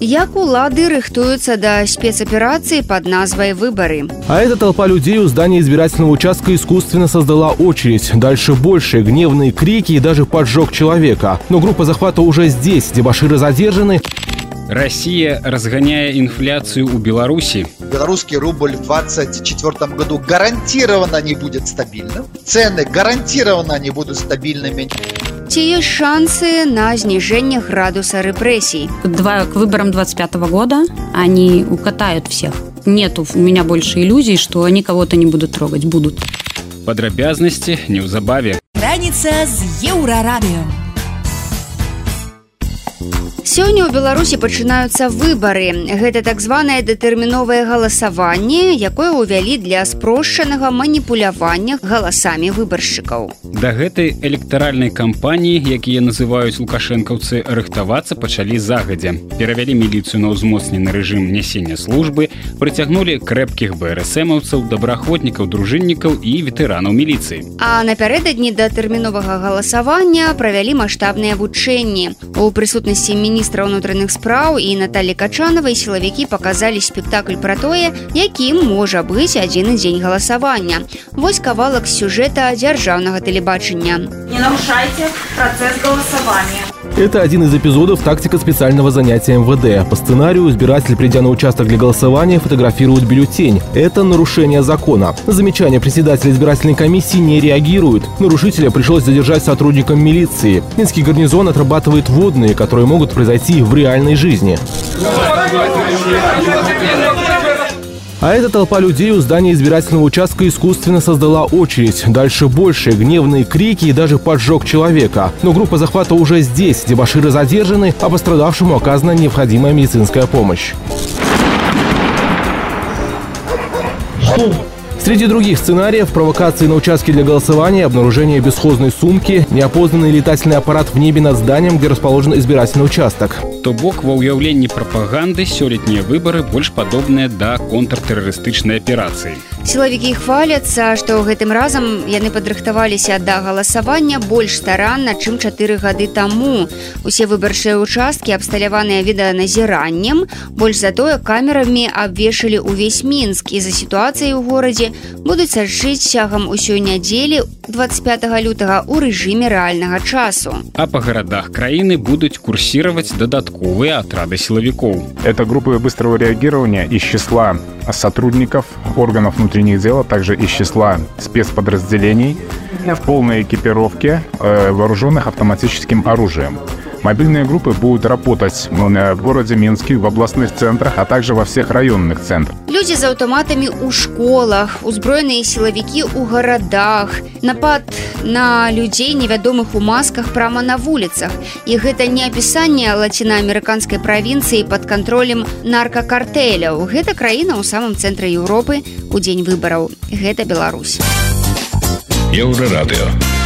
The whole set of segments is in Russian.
Як улады рыхтуюцца да спецаперацыі под назвай выборы. А эта толпа людей у здания избирательного участка искусственно создала очередь. Дальше больше гневные крики и даже поджог человека. Но группа захвата уже здесь, дебаширы задержаны. Россия разгоняя инфляцию у Беларуси. Белорусский рубль в 2024 году гарантированно не будет стабильным. Цены гарантированно не будут стабильными Ці ёсць шансы на снижение градуса репрессий? Два, к выборам 25 года они укатают всех. Нету у меня больше иллюзий, что они кого-то не будут трогать. Будут. Подробязности неўзабаве. Раніца з еўрарадыё. Сёння ў Беларусі пачынаюцца выбары. Гэта так званае дэтэрміновае галасаванне, якое ўвялі для спрошчанага маніпулявання галасамі выбаршчыкаў. Да гэтай электаральнай кампаніі, якія называюць лукашэнкаўцы рыхтавацца пачалі загадзя. Перавялі міліцыю на ўзмоцнены рэжым нясення службы, прыцягнулі крэпкіх бРсэмаўцаў, добраахвотнікаў, дружыннікаў і ветэранаў міліцыі. А напярэдадні да тэрміновага галасавання правялі маштабныя вучэнні. У прысутнасці міністра ўнутраных спраў і Наталі Качанавай сілавікі паказалі спектакль пра тое, якім можа быць адзіны дзень галасавання. Вось кавалак сюжэта дзяржаўнага тэлебачання. Не нарушайте процесс голосования. Это один из эпизодов «Тактика специального занятия МВД». По сценарию избиратель, придя на участок для голосования, фотографирует бюллетень. Это нарушение закона. На замечание председателя избирательной комиссии не реагирует. Нарушителя пришлось задержать сотрудникам милиции. Минский гарнизон отрабатывает водные, которые могут произойти в реальной жизни. А эта толпа людей у здания избирательного участка искусственно создала очередь. Дальше больше гневные крики и даже поджог человека. Но группа захвата уже здесь, дебаширы задержаны, а пострадавшему оказана необходимая медицинская помощь. Среди других сценариев – провокации на участке для голосования, обнаружение бесхозной сумки, неопознанный летательный аппарат в небе над зданием, где расположен избирательный участок. То бок ва ўяўленні прапаганды сёлетнія выбары больш падобныя да контртэрарыстычнай аперацыі. Сілавікі хваляцца, што гэтым разам яны падрыхтаваліся да галасавання больш старанна, чым чатыры гады таму. Усе выбарчыя ўчасткі абсталяваныя відэаназіраннем, больш затое камерамі абвешалі ўвесь мінск і за сітуацыяй у горадзе будуць сачыць цягам усёй нядзелі 25 лютага ў рэжыме рэальнага часу. А па гарадах краіны будуць курсіраваць дадатковыя атрады сілавікоў. Это группы быстрого реагирования из числа сотрудников органов внутренних дел, а также из числа спецподразделений в полной экипировке, э, вооруженных автоматическим оружием. Мобильные группы будут работать в городе Минске, в областных центрах, а также во всех районных центрах. Людзі з аўтаматамі ў школах, узброеныя сілавікі ў гарадах, напад на людзей невядомых у масках прама на вуліцах. І гэта не апісанне лацінаамерыканскай правінцыі пад кантролем наркакартэляў. Гэта краіна ў самым цэнтры Еўропы у дзень выбараў. Гэта Беларусь. Еўрарадыё.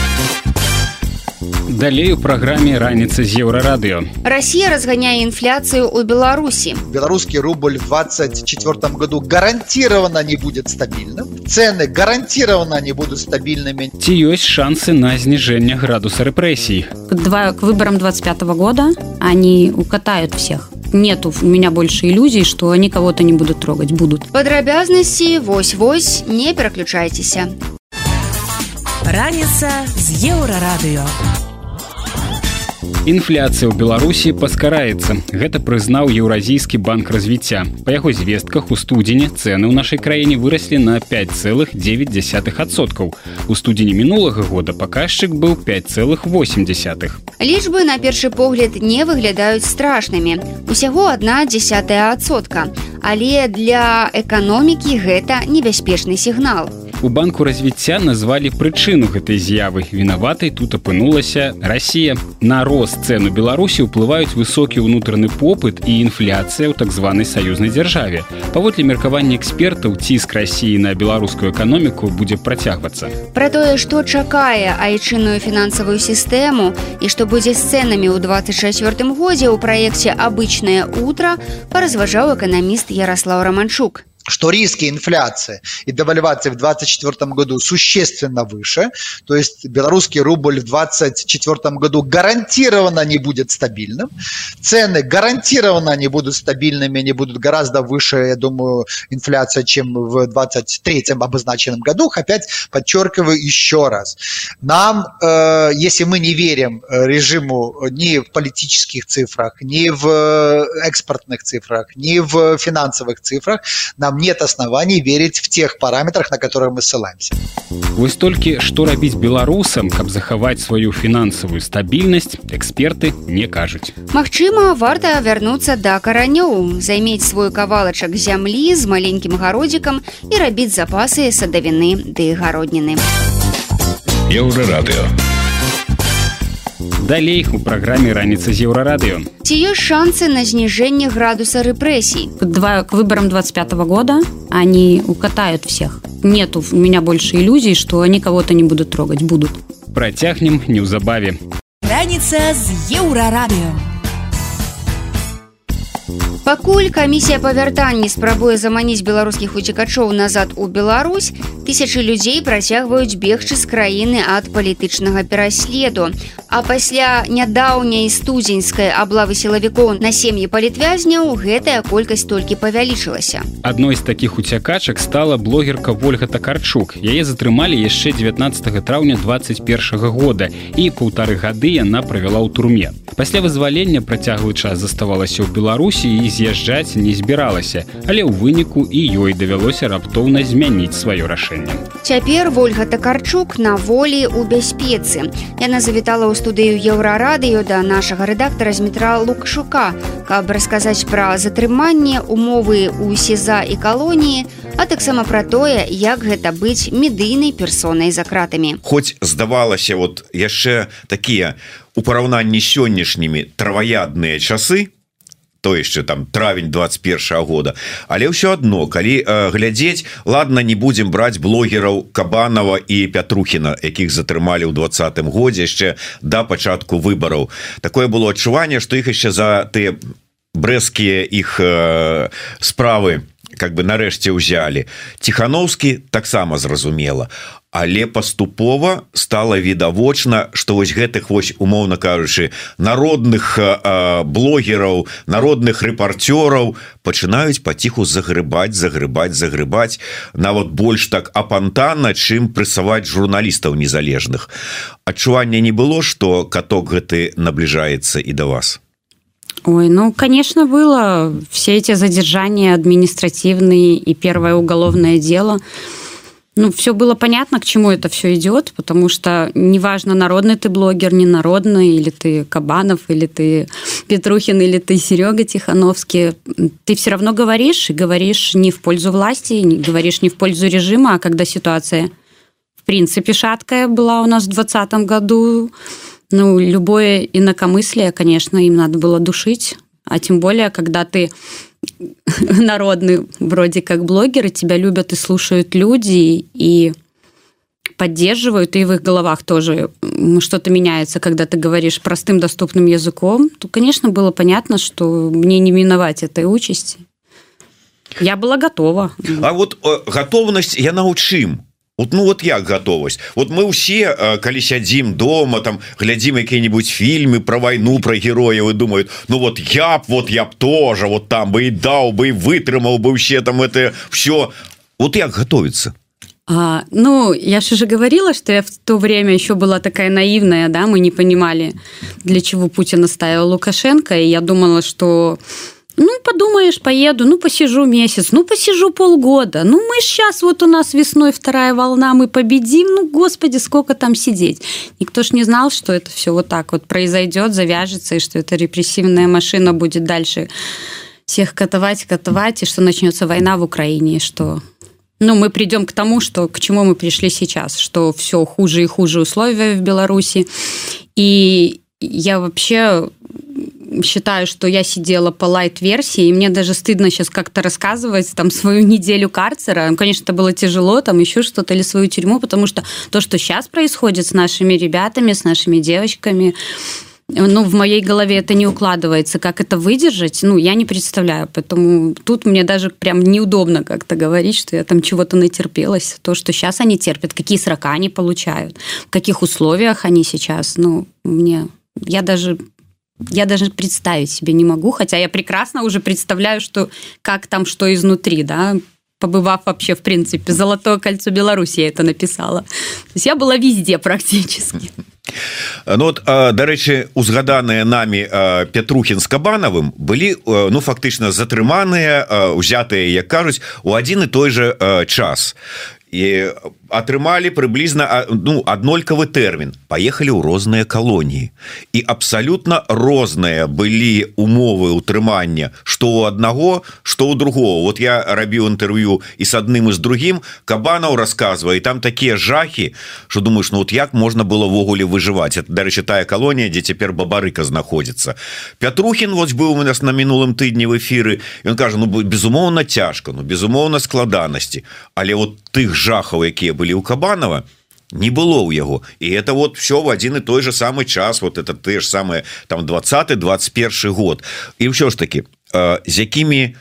Далей у праграме раніца з еўрарадыё. Расія разганяе інфляцыю ў Беларусі. Белорусский рубль в 2024 году гарантированно не будет стабильным. Цены гарантированно не будут стабильными. Ці ёсць шансы на зніжэнне градуса рэпрэсій. Два, к выборам 25 года они укатают всех. Нету у меня больше иллюзий, что они кого-то не будут трогать. Будут. Падрабязнасці вось-вось не пераключайцеся. Раніца з еўрарадыё. Інфляцыя ў Беларусі паскараецца. Гэта прызнаў еўразійскі банк развіцця. Па яго звестках у студзені цэны ў нашай краіне выраслі на 5,9%. У студзені мінулага года паказчык быў 5,8. Лічбы на першы погляд не выглядаюць страшнымі. Усяго одна дзясятая адсотка. Але для эканомікі гэта небяспечны сігнал. У банку развіцця назвалі прычыну гэтай з'явы. Вінаватай тут апынулася Расія. На рост цэну Беларусі ўплываюць высокі ўнутраны попыт і інфляцыя ў так званай саюзнай дзяржаве. Паводле меркавання экспертаў ціск рассіі на беларускую эканоміку будзе працягвацца. Пра тое, што чакае айчынную фінансавую сістэму і што будзе з цэнамі ў 24 годзе ў праекце абычнае утра паразважаў эканаміст Ярослав Романчук. что риски инфляции и девальвации в 2024 году существенно выше, то есть белорусский рубль в 2024 году гарантированно не будет стабильным, цены гарантированно не будут стабильными, они будут гораздо выше, я думаю, инфляция, чем в 2023 обозначенном году. Опять подчеркиваю еще раз, нам, э, если мы не верим режиму ни в политических цифрах, ни в экспортных цифрах, ни в финансовых цифрах, нам нам нет оснований верить в тех параметрах, на которые мы ссылаемся. Вось толькі што рабіць беларусам, каб захаваць сваю фінансавую стабільнасць, эксперты не кажуць. Магчыма, варта вярнуцца да каранёў, займець свой кавалачак зямлі з маленькім гародзікам і рабіць запасы садавіны ды гародніны. Еўрарадыё. Далей у праграме раніца з еўрарадыё. Ці ёсць шансы на зніжэнне градуса рэпрэсій? Два, к выборам 25 года они укатают всех. Нету у меня больше иллюзий, что они кого-то не будут трогать. Будут. Працягнем неўзабаве. Раніца з еўрарадыё. Пакуль камісія па вяртанні спрабуе заманіць беларускіх уцекачоў назад у Беларусь, тысячы людзей працягваюць бегчы з краіны ад палітычнага пераследу. А пасля нядаўняй студзеньскай аблавы сілавікоў на сем'і палітвязняў гэтая колькасць толькі павялічылася. Адной з такіх уцякачак стала блогерка Вольга Такарчук. Яе затрымалі яшчэ 19 траўня 21 года і паўтары гады яна правяла ў турме. Пасля вызвалення працяглы час заставалася ў Беларусі і з'язджаць не збіралася, але ў выніку і ёй давялося раптоўна змяніць сваё рашэнне. Цяпер Вольга Такарчук на волі ў бяспецы. Яна завітала ў студыю еўрарадыё да нашага рэдактара Змітра Лукашука, каб расказаць пра затрыманне умовы ў сеза і калоніі, а таксама пра тое, як гэта быць медыйнай персонай за кратамі. Хоць здавалася вот яшчэ такія у параўнанні сённяшнімі траваядныя часы, то яшчэ там травень 21 года. Але ўсё одно калі э, глядзець ладно не будем браць блогераў кабанова і пятрухіна якіх затрымалі ў двадцатым годзе яшчэ да пачатку выбараў. Такое было адчуванне что іх яшчэ за ты брэскія іх э, справы как бы нарэшце ўзялі. Тихохановскі таксама зразумела але паступова стала відавочна что вось гэтых вось умоўна кажучы народных блогераў народных рэпарцёраў пачынаюць паціху загрыбаць загрыбаць загрыбаць нават больш так апантанна чым прысаваць журналістаў незалежных. Адчування не было что каток гэты набліжаецца і да вас? Ой, ну, конечно, было. Все эти задержания административные и первое уголовное дело – Ну, все было понятно, к чему это все идет, потому что неважно, народный ты блогер, не народный, или ты Кабанов, или ты Петрухин, или ты Серега Тихановский, ты все равно говоришь, и говоришь не в пользу власти, не говоришь не в пользу режима, а когда ситуация, в принципе, шаткая была у нас в 2020 году, ну, любое инакомыслие, конечно, им надо было душить, а тем более, когда ты народный вроде как блогеры, тебя любят и слушают люди, и поддерживают, и в их головах тоже что-то меняется, когда ты говоришь простым доступным языком, то, конечно, было понятно, что мне не миновать этой участи. Я была готова. А вот э, готовность я научим. Вот, ну вот як готовасць вот мы усе калі сядзім дома там глядзім якія-нибудь фільмы про войну про герояў и думают Ну вот я б вот я б тоже вот там бы и даў бы и вытрымаў бы все там это все вот як готовиться? А, ну, я же же говорила, что я в то время еще была такая наивная, да, мы не понимали, для чего Путин оставил Лукашенко, и я думала, что ну, подумаешь, поеду, ну, посижу месяц, ну, посижу полгода. Ну, мы сейчас, вот у нас весной вторая волна, мы победим. Ну, господи, сколько там сидеть. Никто ж не знал, что это все вот так вот произойдет, завяжется, и что эта репрессивная машина будет дальше всех катовать, катовать, и что начнется война в Украине, и что ну, мы придем к тому, что к чему мы пришли сейчас, что все хуже и хуже условия в Беларуси. И я вообще считаю, что я сидела по лайт-версии, и мне даже стыдно сейчас как-то рассказывать там свою неделю карцера. Ну, конечно, это было тяжело, там еще что-то, или свою тюрьму, потому что то, что сейчас происходит с нашими ребятами, с нашими девочками, ну, в моей голове это не укладывается. Как это выдержать, ну, я не представляю. Поэтому тут мне даже прям неудобно как-то говорить, что я там чего-то натерпелась. То, что сейчас они терпят, какие срока они получают, в каких условиях они сейчас, ну, мне... Я даже я даже представить себе не могу, хотя я прекрасно уже представляю, что как там что изнутри, да, побывав вообще, в принципе, «Золотое кольцо Беларуси» я это написала. То есть я была везде практически. Ну, от дарэчы узгаданыя нами Петрухін з кабанавым былі ну фактычна затрыманыя узятыя як кажуць у адзін і той же час і атрымалі прыблізна ну аднолькавы тэрмін паехалі ў розныя калоніі і абсалютна розныя былі умовы ўтрымання што у аднаго што ў другого вот я рабіў інтэрв'ю і с адным і з другім кабанаў рассказывае там такія жахі что думаешь ну вот як можна было ввогуле выжываць это дарэчы тая калонія дзе цяпер бабарыка знаходзіцца Пятрухін вось быў у нас на мінулым тыдні в эфиры ён кажа ну безумоўна цяжка ну безумоўна складанасці але вот тых жахаў якія былі у кабанова не было ў яго. І это вот все в один і той же самый час вот это ты ж самое там 20 21 год. І ўсё ж таки э, з якімі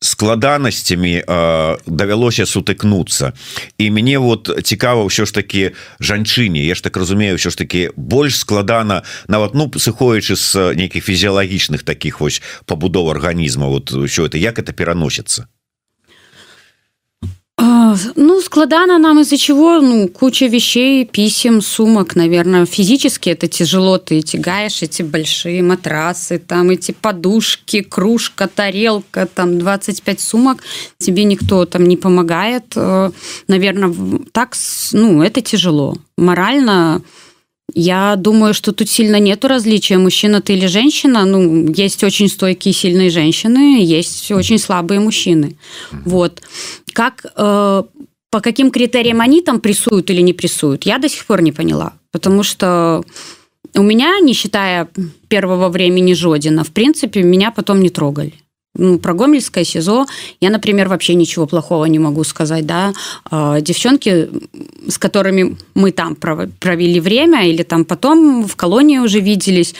складанасцямі э, давялося сутыкнуцца. І мяне вот цікава ўсё ж таки жанчыне. Я ж так разумею ўсё ж таки больш складана нават ну сыходзячы з нейкіх фізіялагічных таких вось пабудов арганізма вот ўсё это як это пераносіцца Ну, складано нам из-за чего? Ну, куча вещей, писем, сумок, наверное. Физически это тяжело. Ты тягаешь эти большие матрасы, там эти подушки, кружка, тарелка, там 25 сумок. Тебе никто там не помогает. Э, наверное, так, ну, это тяжело. Морально я думаю, что тут сильно нету различия, мужчина ты или женщина. Ну, есть очень стойкие, сильные женщины, есть очень слабые мужчины. Вот. Как, э, по каким критериям они там прессуют или не прессуют, я до сих пор не поняла. Потому что у меня, не считая первого времени Жодина, в принципе, меня потом не трогали ну, про Гомельское СИЗО я, например, вообще ничего плохого не могу сказать, да. А, девчонки, с которыми мы там провели время или там потом в колонии уже виделись,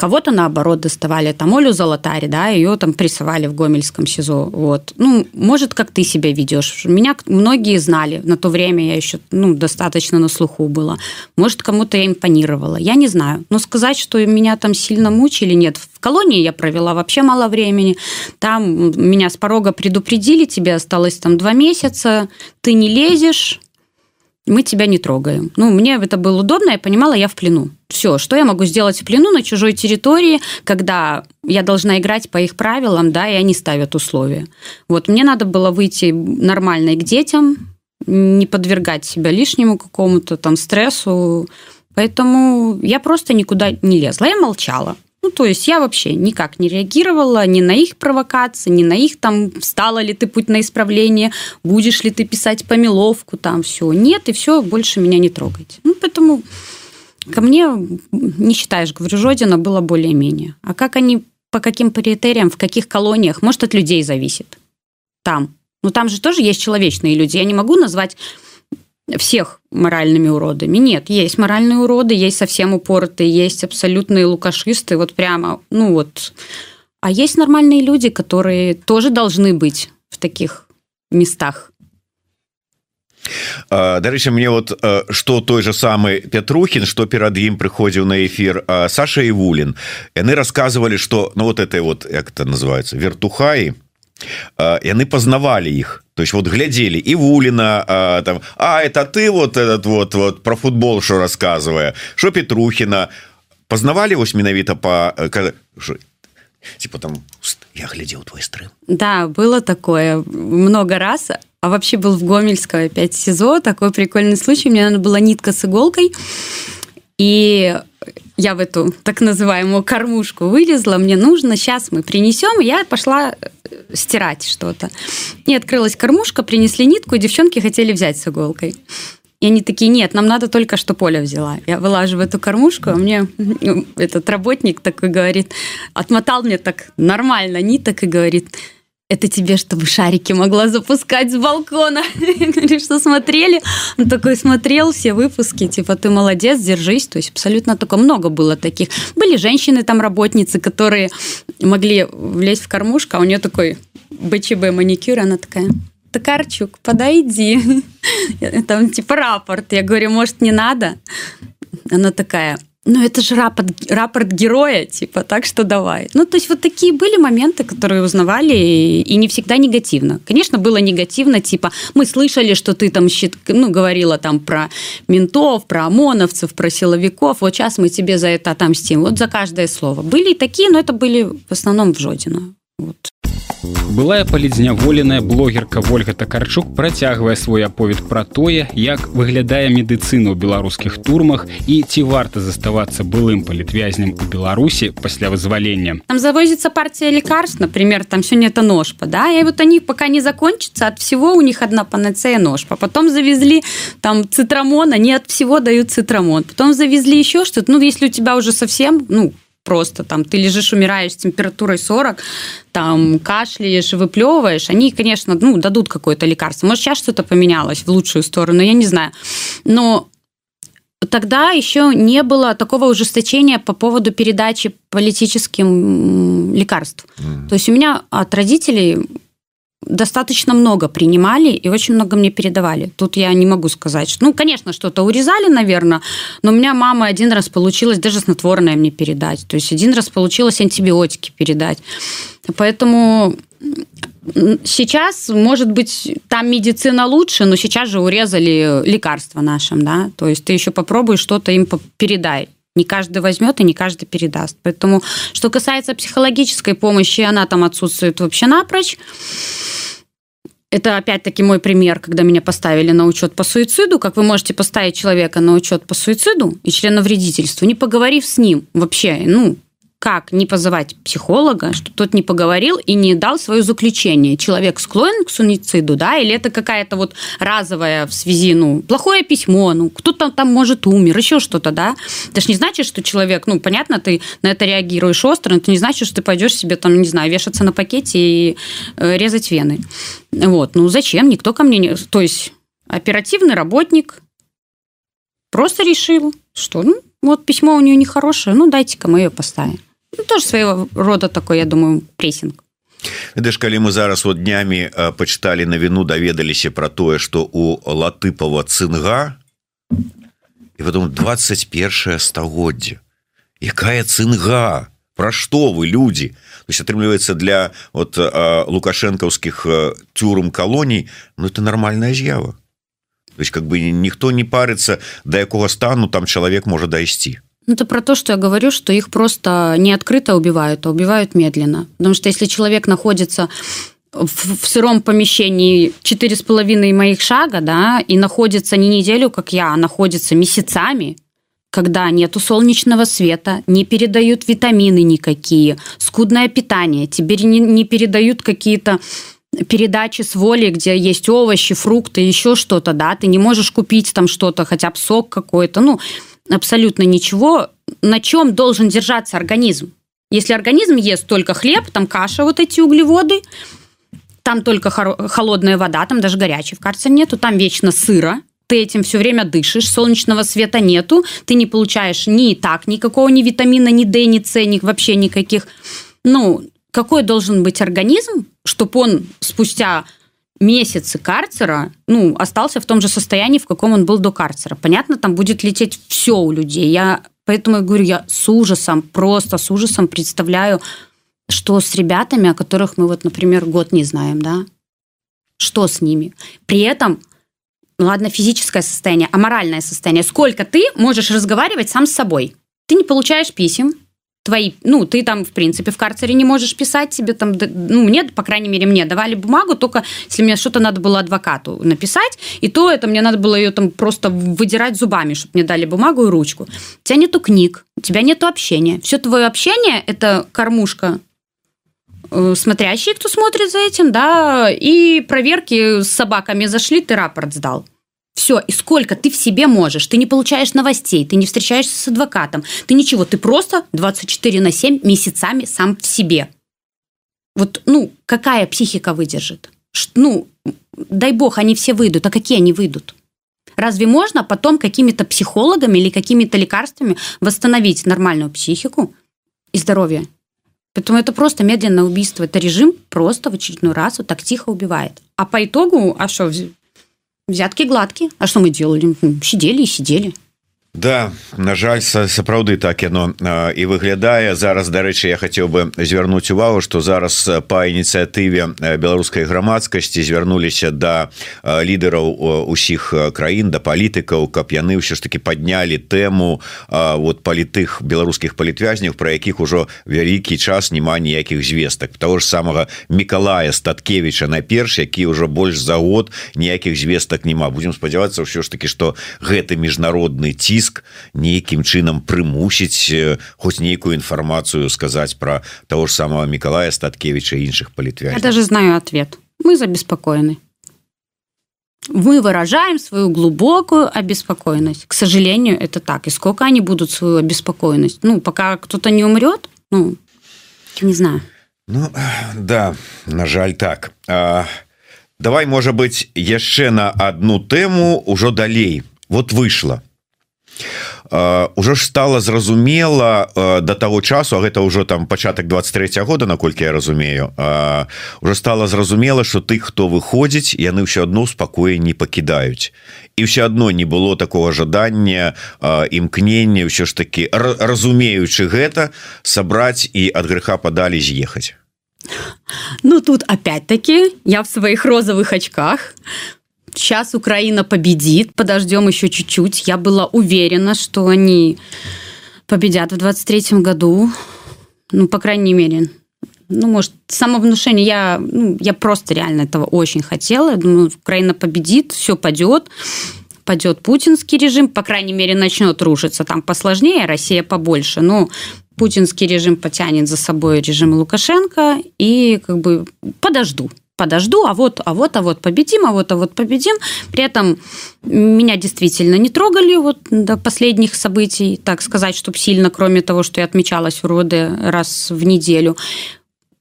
Кого-то, наоборот, доставали там Олю Золотари, да, ее там прессовали в Гомельском СИЗО. Вот. Ну, может, как ты себя ведешь. Меня многие знали. На то время я еще ну, достаточно на слуху была. Может, кому-то я импонировала. Я не знаю. Но сказать, что меня там сильно мучили, нет. В колонии я провела вообще мало времени. Там меня с порога предупредили, тебе осталось там два месяца, ты не лезешь, мы тебя не трогаем. Ну, мне это было удобно, я понимала, я в плену. Все, что я могу сделать в плену на чужой территории, когда я должна играть по их правилам, да, и они ставят условия. Вот, мне надо было выйти нормально к детям, не подвергать себя лишнему какому-то там стрессу. Поэтому я просто никуда не лезла, я молчала. Ну, то есть я вообще никак не реагировала ни на их провокации, ни на их там, встала ли ты путь на исправление, будешь ли ты писать помиловку, там все. Нет, и все, больше меня не трогайте. Ну, поэтому ко мне, не считаешь, говорю, Жодина было более-менее. А как они, по каким критериям, в каких колониях, может, от людей зависит. Там. Ну, там же тоже есть человечные люди. Я не могу назвать всех моральными уродами. Нет, есть моральные уроды, есть совсем упоротые, есть абсолютные лукашисты, вот прямо, ну вот. А есть нормальные люди, которые тоже должны быть в таких местах. Дарэчы мне вот что той же самый Петрухін что перад ім прыходзіў на эфир Саша і Вулін яны рассказывали что ну вот это вот як это называется вертухаи яны пазнавалі іх то есть вот глядели и Вулина а, там а это ты вот этот вот вот про футбол что рассказывая что Петрухина познавали вось менавіта по типа там я глядел твой стрим да было такое много раз а вообще был в Гомельского опять СИЗО такой прикольный случай мне надо была нитка с иголкой и я в эту так называемую кормушку вылезла, мне нужно, сейчас мы принесем, я пошла э, стирать что-то. И открылась кормушка, принесли нитку, и девчонки хотели взять с иголкой. И они такие, нет, нам надо только, что Поля взяла. Я вылаживаю эту кормушку, а мне этот работник такой говорит, отмотал мне так нормально ниток и говорит, это тебе, чтобы шарики могла запускать с балкона. Говоришь, что смотрели? Он такой смотрел все выпуски, типа, ты молодец, держись. То есть абсолютно только много было таких. Были женщины там, работницы, которые могли влезть в кормушку, а у нее такой БЧБ маникюр, она такая, Токарчук, подойди. Там типа рапорт. Я говорю, может, не надо? Она такая, ну это же рапорт, рапорт героя, типа, так что давай. Ну, то есть вот такие были моменты, которые узнавали, и не всегда негативно. Конечно, было негативно, типа, мы слышали, что ты там, ну, говорила там про ментов, про ОМОНовцев, про силовиков, вот сейчас мы тебе за это отомстим, вот за каждое слово. Были и такие, но это были в основном в Жодино. Вот. Былая палідзняволеная блогерка Вольга Такарчук працягвае свой аповед пра тое, як выглядае медыцына ў беларускіх турмах і ці варта заставацца былым палітвязням у Беларусі пасля вызвалення. Там завозится партия лекарств, например, там сегодня это ножпа, да, и вот они пока не закончатся, от всего у них одна панацея ножпа. Потом завезли там цитрамон, они от всего дают цитрамон. Потом завезли еще что-то, ну, если у тебя уже совсем, ну, просто там ты лежишь, умираешь с температурой 40, там кашляешь, выплевываешь, они, конечно, ну, дадут какое-то лекарство. Может, сейчас что-то поменялось в лучшую сторону, я не знаю. Но тогда еще не было такого ужесточения по поводу передачи политическим лекарств. Mm. То есть у меня от родителей достаточно много принимали и очень много мне передавали. Тут я не могу сказать, что, ну, конечно, что-то урезали, наверное, но у меня мама один раз получилось даже снотворное мне передать, то есть один раз получилось антибиотики передать. Поэтому сейчас, может быть, там медицина лучше, но сейчас же урезали лекарства нашим, да, то есть ты еще попробуй что-то им передай не каждый возьмет и не каждый передаст. Поэтому, что касается психологической помощи, она там отсутствует вообще напрочь. Это опять-таки мой пример, когда меня поставили на учет по суициду. Как вы можете поставить человека на учет по суициду и членовредительству, не поговорив с ним вообще, ну, как не позывать психолога, что тот не поговорил и не дал свое заключение. Человек склонен к суициду, да, или это какая-то вот разовая в связи, ну, плохое письмо, ну, кто-то там, может, умер, еще что-то, да. Это же не значит, что человек, ну, понятно, ты на это реагируешь остро, но это не значит, что ты пойдешь себе там, не знаю, вешаться на пакете и э, резать вены. Вот, ну, зачем? Никто ко мне не... То есть оперативный работник просто решил, что, ну, вот письмо у нее нехорошее, ну, дайте-ка мы ее поставим. Ну, тоже своего рода такой я думаю прессинг. Дыш калі мы зараз вот днямі пачыталі навіну даведаліся про тое что у латыпова цынга і потом 21 стагоддзе. Якая цынга про что вы люди? То есть атрымліваецца для вот лукашэнкаўскіх тюрум калоній Ну это нормальная з'ява. То есть как бы ніхто не парыцца до якога стану там чалавек можа дайсці Ну, это про то, что я говорю, что их просто не открыто убивают, а убивают медленно. Потому что если человек находится в, в сыром помещении четыре с половиной моих шага, да, и находится не неделю, как я, а находится месяцами, когда нету солнечного света, не передают витамины никакие, скудное питание, тебе не, не передают какие-то передачи с воли, где есть овощи, фрукты, еще что-то, да, ты не можешь купить там что-то, хотя бы сок какой-то, ну, абсолютно ничего, на чем должен держаться организм. Если организм ест только хлеб, там каша, вот эти углеводы, там только холодная вода, там даже горячей в карцере нету, там вечно сыро, ты этим все время дышишь, солнечного света нету, ты не получаешь ни так никакого, ни витамина, ни D, ни С, ни вообще никаких. Ну, какой должен быть организм, чтобы он спустя месяцы карцера, ну, остался в том же состоянии, в каком он был до карцера. Понятно, там будет лететь все у людей. Я поэтому я говорю, я с ужасом, просто с ужасом представляю, что с ребятами, о которых мы вот, например, год не знаем, да, что с ними. При этом, ладно, физическое состояние, а моральное состояние. Сколько ты можешь разговаривать сам с собой? Ты не получаешь писем, твои, ну, ты там, в принципе, в карцере не можешь писать себе там, ну, мне, по крайней мере, мне давали бумагу, только если мне что-то надо было адвокату написать, и то это мне надо было ее там просто выдирать зубами, чтобы мне дали бумагу и ручку. У тебя нету книг, у тебя нету общения. Все твое общение – это кормушка э, смотрящие, кто смотрит за этим, да, и проверки с собаками зашли, ты рапорт сдал. Все, и сколько ты в себе можешь. Ты не получаешь новостей, ты не встречаешься с адвокатом, ты ничего, ты просто 24 на 7 месяцами сам в себе. Вот, ну, какая психика выдержит? Ну, дай бог, они все выйдут. А какие они выйдут? Разве можно потом какими-то психологами или какими-то лекарствами восстановить нормальную психику и здоровье? Поэтому это просто медленное убийство. Это режим просто в очередной раз вот так тихо убивает. А по итогу, а что, взятки гладкие. А что мы делали? Сидели и сидели. Да на жаль сапраўды так яно і выглядае. Зараз дарэчы я хацеў бы звярнуць увагу што зараз па ініцыятыве беларускай грамадскасці звярнуліся да лідараў усіх краін да палітыкаў каб яны ўсё ж таки паднялі тэму вот палітых беларускіх палітвязняў про якіх ужо вялікі час няма ніякіх звестак. Того ж самага мікалая статкевича найперш які ўжо больш за год ніякіх звестак няма. Будем спадзявацца ўсё ж таки что гэты міжнародны ці ціск нейкім чынам прымусіць хоць нейкую інфармацыю сказаць про того ж самого Миколая статкевича іншых палітвя я даже знаю ответ мы забеспокоены мы выражаем свою глубокую обеспокоенность к сожалению это так и сколько они будут свою обеспокоенность ну пока кто-то не умрет ну не знаю ну да на жаль так а, давай может быть яшчэ на одну тэму ўжо далей вот вышло Ўжо ж стала зразумела до таго часу а гэта ўжо там пачатак 23 года наколькі я разумею уже стала зразумела что ты хто выходзіць яны ўсё адно спакоі не пакідаюць. І все одно не было такого жадання імкнення ўсё ж таки разумеючы гэта сабраць і ад грэха падалі з'ехаць. Ну тут опять-таки я в своих розовых очках сейчас Украина победит, подождем еще чуть-чуть. Я была уверена, что они победят в 23 году. Ну, по крайней мере, ну, может, самовнушение, я, ну, я просто реально этого очень хотела. Думаю, Украина победит, все падет, падет путинский режим, по крайней мере, начнет рушиться. Там посложнее, Россия побольше, но путинский режим потянет за собой режим Лукашенко, и как бы подожду подожду, а вот, а вот, а вот победим, а вот, а вот победим. При этом меня действительно не трогали вот до последних событий, так сказать, чтобы сильно, кроме того, что я отмечалась в РОД раз в неделю.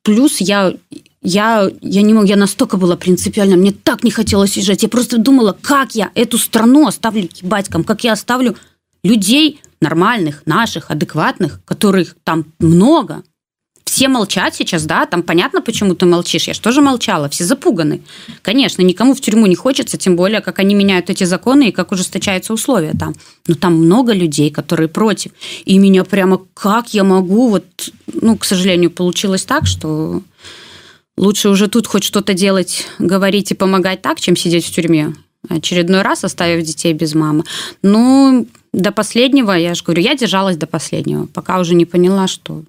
Плюс я я, я не мог, я настолько была принципиальна, мне так не хотелось уезжать. Я просто думала, как я эту страну оставлю батькам, как я оставлю людей нормальных, наших, адекватных, которых там много, все молчат сейчас, да, там понятно, почему ты молчишь. Я же тоже молчала, все запуганы. Конечно, никому в тюрьму не хочется, тем более, как они меняют эти законы и как ужесточаются условия там. Но там много людей, которые против. И меня прямо как я могу, вот, ну, к сожалению, получилось так, что лучше уже тут хоть что-то делать, говорить и помогать так, чем сидеть в тюрьме очередной раз оставив детей без мамы. Ну, до последнего, я же говорю, я держалась до последнего, пока уже не поняла, что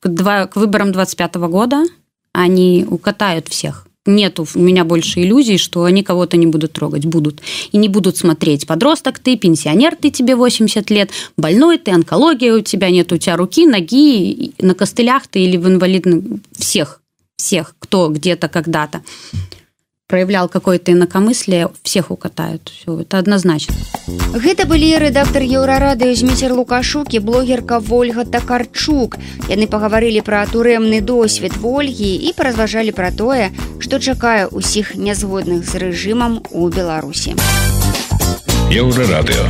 к, два, к выборам 25 года они укатают всех. Нету у меня больше иллюзий, что они кого-то не будут трогать, будут. И не будут смотреть, подросток ты, пенсионер ты, тебе 80 лет, больной ты, онкология у тебя нет, у тебя руки, ноги, на костылях ты или в инвалидном. Всех, всех, кто где-то когда-то проявлял какое-то инакомыслие, всех укатают. Все, это однозначно. Гэта былі рэдактор еўрарадыё зміцер лукашук і блогерка ольга такарчук яны пагаварылі пра турэмны досвед ольгі і паразважалі пра тое што чакае ўсіх нязгодных з рэжымам у беларусі еўрарадыё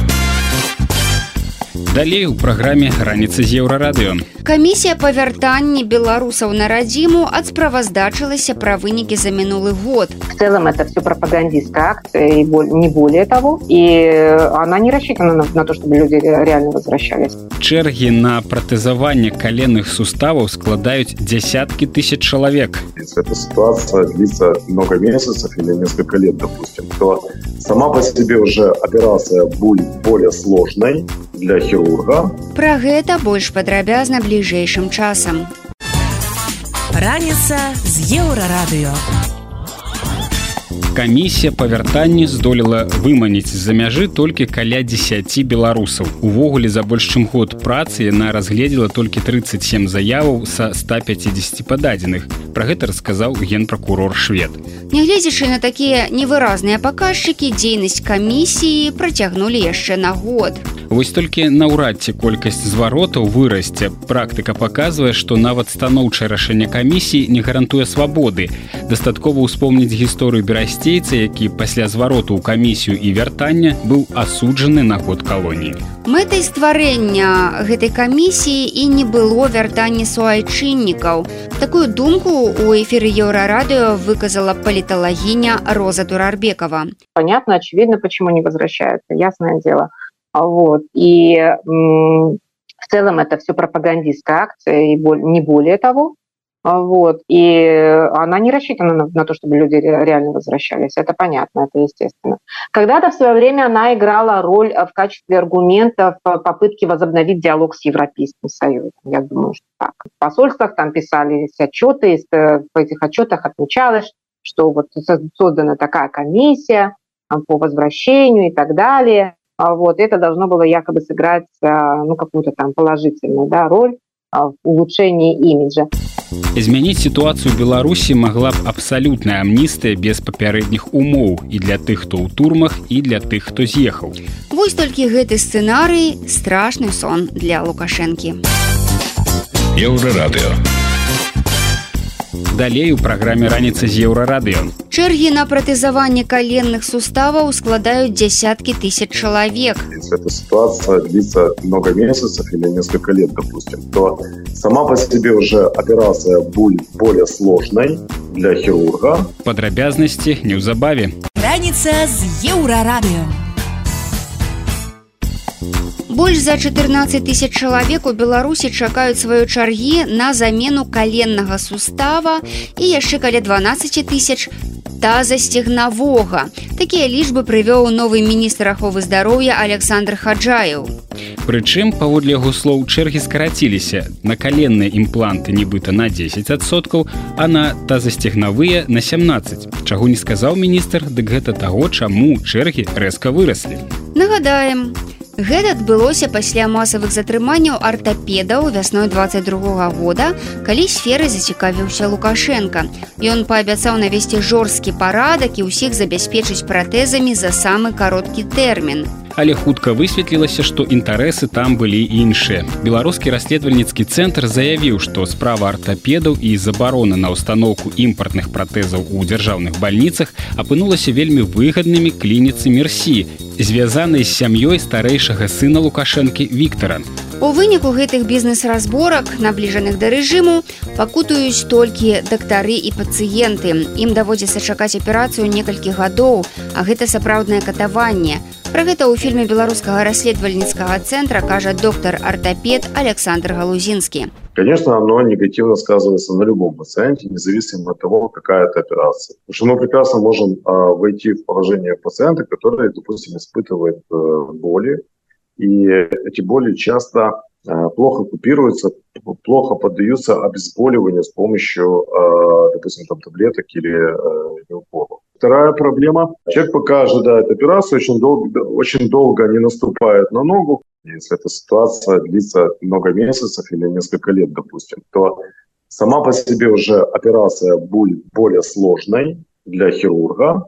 Далей у праграме раніцы з еўрарадыё. Камісія па вяртанні беларусаў на радзіму адсправаздачылася пра вынікі за мінулы год. В целом это все пропагандистская акция, и не более того. И она не рассчитана на, на то, чтобы люди реально возвращались. Чэргі на пратэзаванне каленных суставаў складаюць десятки тысяч человек. Если эта ситуация длится много месяцев или несколько лет, допустим, то сама по себе уже операция будет более сложной, для хирурга. Пра гэта больш падрабязна бліжэйшым часам. Раніца з еўрарадыё. Камісія па вяртанні здолела выманіць з-за мяжы толькі каля 10 беларусаў. Увогуле за больш чым год працы яна разгледзела толькі 37 заяваў са 150 пададзеных. Пра гэта расказаў генпракурор швед. Нягледзячы на такія невыразныя паказчыкі дзейнасць камісіі працягнулі яшчэ на год. Вось толькі наўрад ці колькасць зваротаў вырасце. Практыка паказвае, што нават станоўчае рашэнне камісіі не гарантуе свабоды. Дастаткова ўспомніць гісторыю берасцейца, які пасля звароту ў камісію і вяртання быў асуджаны на год калоніі. Мэтай стварэння гэтай камісіі і не было вяртання суайчыннікаў. Такую думку у эфіры еўрарадыё выказала паліталагіня Роза Турарбекова. Понятно, очевидно, почему не возвращаются, ясное дело. Вот. И м, в целом это все пропагандистская акция, и не более того. Вот. И она не рассчитана на, на то, чтобы люди реально возвращались. Это понятно, это естественно. Когда-то в свое время она играла роль в качестве аргумента в попытке возобновить диалог с Европейским Союзом. Я думаю, что так. В посольствах там писались отчеты, и в этих отчетах отмечалось, что вот создана такая комиссия по возвращению и так далее. Вот, это должно было якобы сыграть ну, какую-то там положительную да, роль в улучшении имиджа. Змяніць сітуацыю Беларусі магла б абсалютная амністыя без папярэдніх умоў і для тых, хто ў турмах і для тых, хто з'ехаў. Вось толькі гэты сцэнарый страшны сон для лукашэнкі. Еўрарадыё. Далей у праграме раніца з еўрарадыё. Чэргі на пратэзаванне каленных суставаў складаюць десяткі тысяч чалавек. Если эта ситуация длится много месяцев или несколько лет, допустим, то сама по себе уже операция будет более сложной для хирурга. Падрабязнасці неўзабаве. Раніца з еўрарадыё. Больш за 14 тысяч чалавек у Беларусі чакаюць сваёй чаргі на замену каленнага сустава і яшчэ каля 12 тысяч тазасцігнавога. Такія лічбы прывёў новы міністр аховы здароўя Александр Хаджаев. Прычым, паводле яго слоў чэргі скараціліся на каленныя імпланты нібыта на 10соткаў, а на тазасцігнавыя на 17. Чаго не сказаў міністр, дык гэта таго, чаму чэргі рэзка выраслі. Нагадаем, Гэта адбылося пасля масавых затрыманняў артапедаў вясной 22 года, калі сферы зацікавіўся Лукашенко. Ён паабяцаў навесці жорсткі парадак і ўсіх забяспечыць пратэзамі за самы кароткі тэрмін. Але хутка высветлілася, што інтарэсы там былі іншыя. Беларускі расследавальніцкі цэнтр заявіў, што справа артапедаў і забарона на ўстаноўку імпартных пратэзаў у дзяржаўных бальніцах апынулася вельмі выгаднымі клініцы мерсі, звязанай з сям'ёй старэйшага сына лукашэнкі Віктора. У выніку гэтых бізнес-разборак, набліжаных да рэжыму, пакутаюць толькі дактары і пацыенты. Ім даводзіцца чакаць аперацыю некалькі гадоў, а гэта сапраўднае катаванне. Пра гэта ў фільме беларускага расследавальніцкага цэнтра кажа доктар ортопед Александр Галузінскі. Конечно, оно негативно сказывается на любом пациенте, независимо от того, какая это операция. Потому что мы прекрасно можем а, войти в положение пациента, который, допустим, испытывает а, боли, и эти боли часто а, плохо купируются, плохо поддаются обезболиванию с помощью, а, допустим, там, таблеток или а, уколов. Вторая проблема. Человек пока ожидает операцию, очень долго, очень долго не наступает на ногу. Если эта ситуация длится много месяцев или несколько лет, допустим, то сама по себе уже операция будет более сложной для хирурга,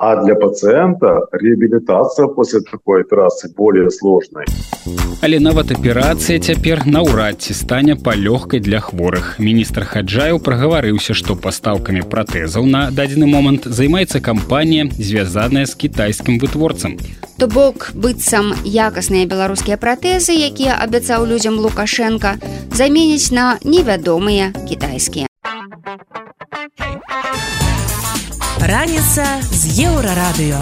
а для пациента реабилитация после такой операции более сложной. Але нават аперацыя цяпер наўрад ці стане палёгкай для хворых. Міністр Хаджаяў прагаварыўся, што пастаўкамі пратэзаў на дадзены момант займаецца кампанія, звязаная з кітайскім вытворцам. То бок быццам якасныя беларускія пратэзы, якія абяцаў людзям Лукашенко, заменяць на невядомыя кітайскія. Раніца з еўрарадыё.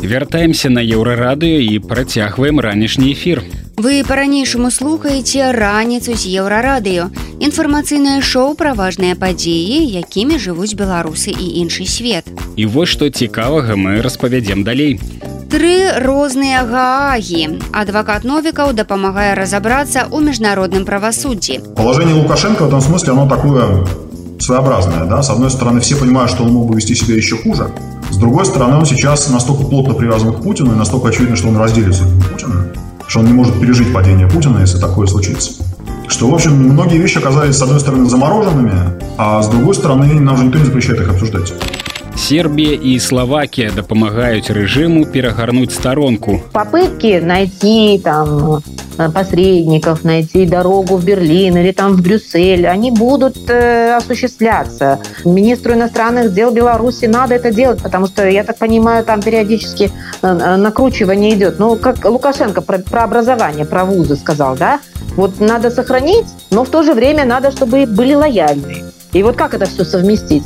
Вяртаемся на еўрарадыё і працягваем ранішні эфір. Вы па-ранейшаму слухаеце раніцу з еўрарадыё. Інфармацыйнае шоу пра важныя падзеі, якімі жывуць беларусы і іншы свет. І вось што цікавага мы распавядзем далей. Тры розныя гаагі. Адвакат Новікаў дапамагае разабрацца ў міжнародным правасуддзі. Положение Лукашенко в этом смысле, оно такое своеобразное. Да? С одной стороны, все понимают, что он мог бы вести себя еще хуже. С другой стороны, он сейчас настолько плотно привязан к Путину, и настолько очевидно, что он разделит судьбу Путина, что он не может пережить падение Путина, если такое случится. Что, в общем, многие вещи оказались, с одной стороны, замороженными, а с другой стороны, нам же никто не запрещает их обсуждать. Сербія і Словакія дапамагаюць рэжыму перагарнуць старонку. Попытки найти там э, посредников, найти дорогу в Берлин или там в Брюссель, они будут э, осуществляться. Министру иностранных дел Беларуси надо это делать, потому что, я так понимаю, там периодически э, э накручивание идет. Ну, как Лукашенко про, про образование, про вузы сказал, да? Вот надо сохранить, но в то же время надо, чтобы были лояльны. И вот как это все совместить?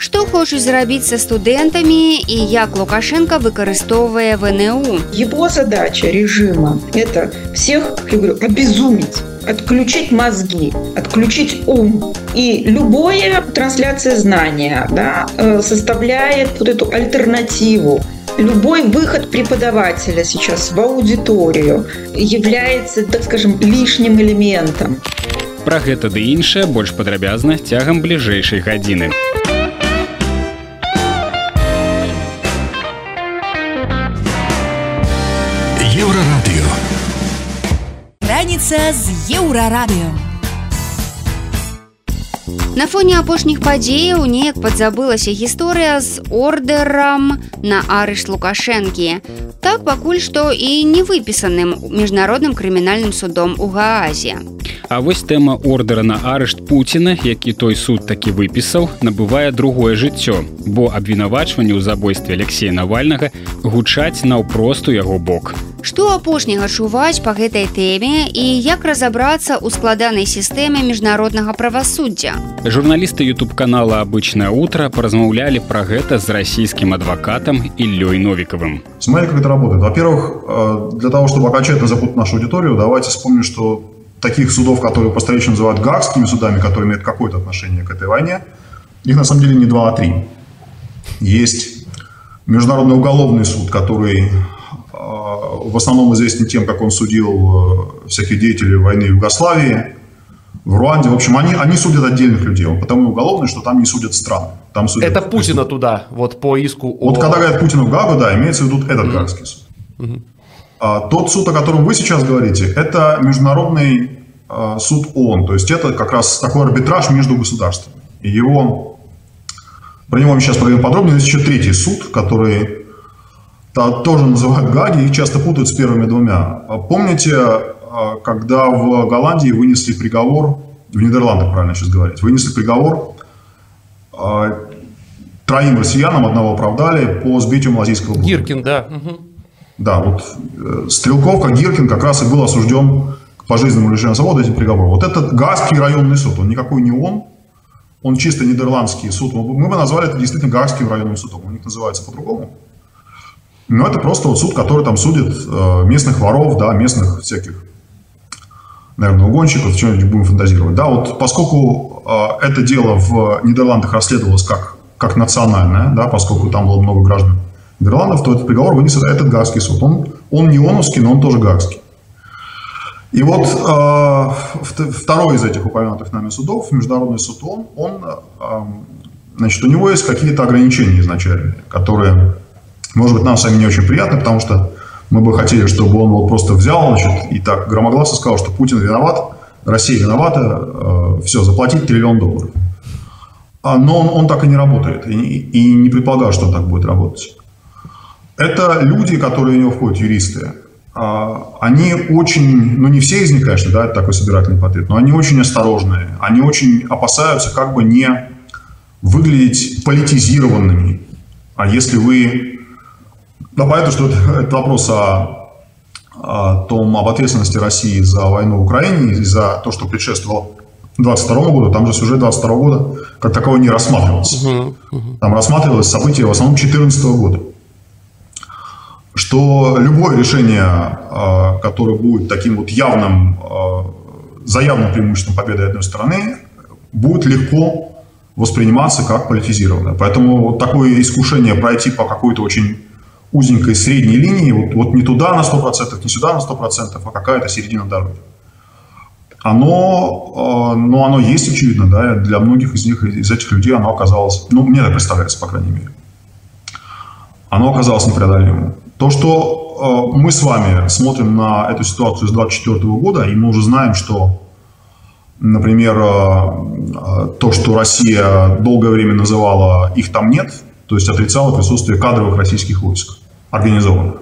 Што хочуць зрабіць са студэнтамі і як Лукашенко выкарыстоўвае ВНУ. Его задача режима – это всех, я говорю, обезумить отключить мозги, отключить ум. И любая трансляция знания да, э, составляет вот эту альтернативу. Любой выход преподавателя сейчас в аудиторию является, так скажем, лишним элементом. Пра гэта ды іншае больш падрабязна цягам бліжэйшай гадзіны. Раніца з еўрарадыё. На фоне апошніх падзеяў неяк падзабылася гісторыя з ордэрам на арыш лукашэнкі. Так пакуль што і не выпісаным міжнародным крымінальным судом у гаазе. А вось тэма ордера на арышт Пуціна, які той суд такі выпісаў, набывае другое жыццё, бо абвінавачванне ў забойстве Алексея Навальнага гучаць наўпрост у яго бок. Што апошняга чуваць па гэтай тэме і як разабрацца ў складанай сістэме міжнароднага правасуддзя. Журналісты YouTube канала обычное утро поразмаўлялі пра гэта з расійскім адвакатам Ильей Новиковым. Смотрите, как это работает. Во-первых, э, для того, чтобы окончательно запутать нашу аудиторию, давайте вспомним, что таких судов, которые по-старейшему называют гаагскими судами, которые имеют какое-то отношение к этой войне, их на самом деле не два, а три. Есть Международный уголовный суд, который э, в основном известен тем, как он судил э, всяких деятелей войны в Югославии, в Руанде. В общем, они, они судят отдельных людей. Он потому уголовный, что там не судят стран. Там судят Это Путина туда, вот по иску. Вот о... когда говорят Путина в Гагу, да, имеется в виду этот mm-hmm. Гагский суд. Mm-hmm. А, тот суд, о котором вы сейчас говорите, это международный а, суд ООН. То есть это как раз такой арбитраж между государствами. И его, про него мы сейчас поговорим подробнее. Есть еще третий суд, который тоже называют Гаги, их часто путают с первыми двумя. А помните, когда в Голландии вынесли приговор, в Нидерландах, правильно сейчас говорить, вынесли приговор троим россиянам, одного оправдали по сбитию малазийского бурга. Гиркин, да. Угу. Да, вот э, Стрелков, как Гиркин, как раз и был осужден к пожизненному лишению свободы этим приговором. Вот этот Гаагский районный суд, он никакой не он, он чисто нидерландский суд. Мы бы назвали это действительно Гаагским районным судом. У них называется по-другому. Но это просто вот суд, который там судит э, местных воров, да, местных всяких, наверное, угонщиков, что-нибудь будем фантазировать. Да, вот поскольку э, это дело в Нидерландах расследовалось как, как национальное, да, поскольку там было много граждан Нидерландов, то этот приговор вынес этот Гаагский суд. Он, он не ОНовский, но он тоже Гаагский. И вот э, второй из этих упомянутых нами судов, Международный суд ООН, он, э, значит, у него есть какие-то ограничения изначальные, которые, может быть, нам с вами не очень приятны, потому что мы бы хотели, чтобы он вот просто взял значит, и так громогласно сказал, что Путин виноват, Россия виновата, э, все, заплатить триллион долларов. А, но он, он так и не работает, и, и не предполагаю, что он так будет работать. Это люди, которые в него входят, юристы. А, они очень, ну не все из них, конечно, да, это такой собирательный портрет, но они очень осторожные, они очень опасаются как бы не выглядеть политизированными. А если вы... Да, понятно, что это, вопрос о, о том, об ответственности России за войну в Украине и за то, что предшествовало 22 году, там же сюжет 22 года как таковой не рассматривался. Там рассматривалось событие в основном 14 года. что любое решение, э, которое будет таким вот явным, э, за явным преимуществом победы одной стороны, будет легко восприниматься как политизированное. Поэтому вот такое искушение пройти по какой-то очень узенькой средней линии, вот, вот не туда на 100%, не сюда на 100%, а какая-то середина дороги. Оно, э, ну, оно есть, очевидно, да, для многих из них, из этих людей оно оказалось, ну, мне так представляется, по крайней мере, оно оказалось непреодолимым. То, что э, мы с вами смотрим на эту ситуацию с 2024 года, и мы уже знаем, что, например, э, то, что Россия долгое время называла «их там нет», то есть отрицала присутствие кадровых российских войск, организованных.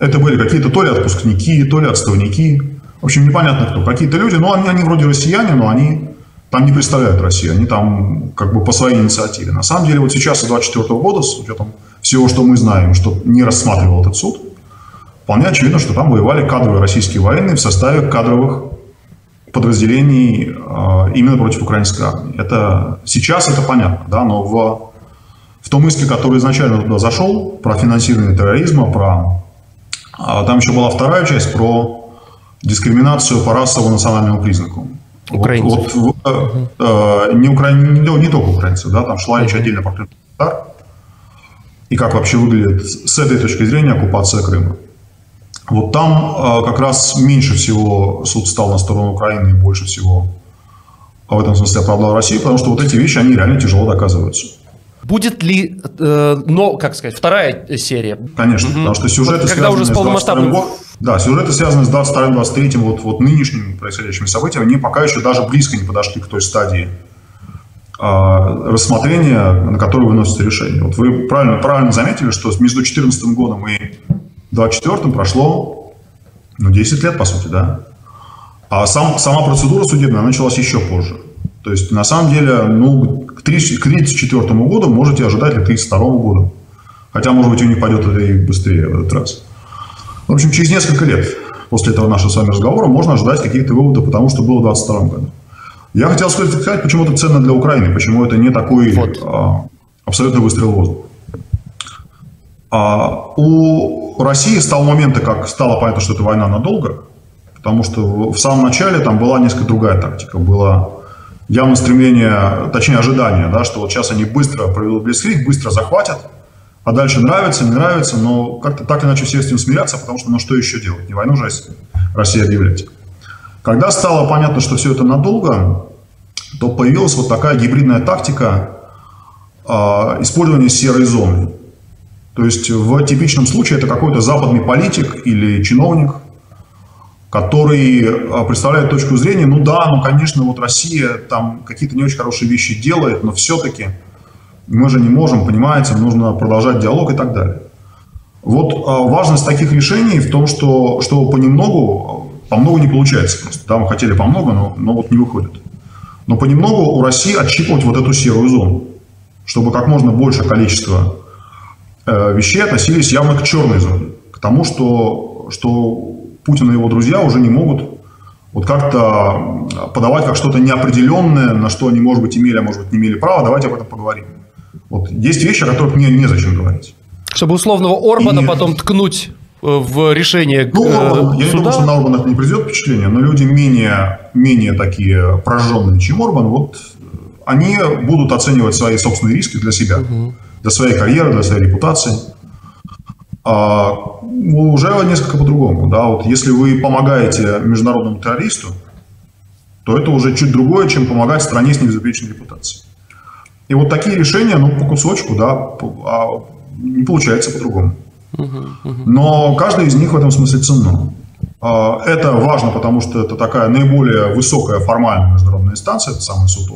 Это были какие-то то ли отпускники, то ли отставники, в общем, непонятно кто. Какие-то люди, ну, они, они вроде россияне, но они там не представляют Россию, они там как бы по своей инициативе. На самом деле, вот сейчас, с 2024 года, с учетом всего, что мы знаем, что не рассматривал этот суд, вполне очевидно, что там воевали кадровые российские военные в составе кадровых подразделений э, именно против украинской армии. Это, сейчас это понятно, да, но в том иске, который изначально туда зашел, про финансирование терроризма, про... А там еще была вторая часть про дискриминацию по расово-национальному признаку. Украинцев. Вот, вот, угу. э, не, укра... не, не только украинцев, да, там шла еще отдельно про. И как вообще выглядит с этой точки зрения оккупация Крыма. Вот там э, как раз меньше всего суд стал на сторону Украины и больше всего в этом смысле оправдал Россию, потому что вот эти вещи, они реально тяжело доказываются. Будет ли, э, но, как сказать, вторая серия? Конечно, угу. потому что сюжеты вот, Когда уже с полномасштабным... Да, сюжеты, связанные с 22-23, вот, вот нынешними происходящими событиями, они пока еще даже близко не подошли к той стадии э, рассмотрения, на которую выносится решение. Вот вы правильно, правильно заметили, что между 2014 годом и 2024 прошло ну, 10 лет, по сути, да? А сам, сама процедура судебная началась еще позже. То есть, на самом деле, ну, 1934 году можете ожидать и 1932 года. Хотя, может быть, у них пойдет это и быстрее в этот раз. В общем, через несколько лет после этого нашего с вами разговора можно ожидать каких-то выводов, потому что было в 2022 году. Я хотел сказать, почему это ценно для Украины, почему это не такой вот. а, абсолютно выстрел в воздух. А, у России стал момент, как стало понятно, что это война надолго, потому что в самом начале там была несколько другая тактика. Была явно стремление, точнее ожидание, да, что вот сейчас они быстро проведут блицкрик, быстро захватят, а дальше нравится, не нравится, но как-то так иначе все с этим смирятся, потому что ну что еще делать, не войну же Россия объявлять. Когда стало понятно, что все это надолго, то появилась вот такая гибридная тактика э, использования серой зоны. То есть в типичном случае это какой-то западный политик или чиновник, который а, представляет точку зрения, ну да, ну конечно, вот Россия там какие-то не очень хорошие вещи делает, но все-таки мы же не можем, понимаете, нужно продолжать диалог и так далее. Вот а, важность таких решений в том, что, что понемногу, по много не получается просто. Да, мы хотели по много, но, но вот не выходит. Но понемногу у России отщипывать вот эту серую зону, чтобы как можно большее количество э, вещей относились явно к черной зоне, к тому, что, что Путин и его друзья уже не могут вот как-то подавать как что-то неопределенное, на что они, может быть, имели, а может быть, не имели права, давайте об этом поговорим. Вот есть вещи, о которых мне незачем говорить. Чтобы условного Орбана и... потом ткнуть э, в решение ну, э, я не думаю, что на Орбана это не произведет впечатление, но люди менее, менее такие прожженные, чем Орбан, вот они будут оценивать свои собственные риски для себя, угу. для своей карьеры, для своей репутации а, уже несколько по-другому. Да? Вот если вы помогаете международному террористу, то это уже чуть другое, чем помогать стране с небезупречной репутацией. И вот такие решения, ну, по кусочку, да, а не получается по-другому. Но каждый из них в этом смысле ценно. А, это важно, потому что это такая наиболее высокая формальная международная инстанция, это самый суд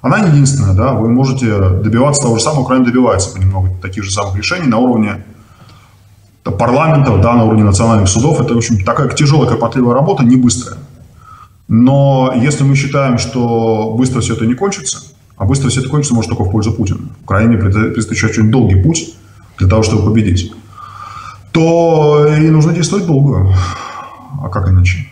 Она не единственная, да, вы можете добиваться того же самого, Украина добивается понемногу таких же самых решений на уровне парламентов, да, на уровне национальных судов. Это, в общем, такая тяжелая, кропотливая работа, не быстрая. Но если мы считаем, что быстро все это не кончится, а быстро все это кончится может только в пользу Путина. Украине предстоит еще очень долгий путь для того, чтобы победить. То и нужно действовать долго. А как иначе?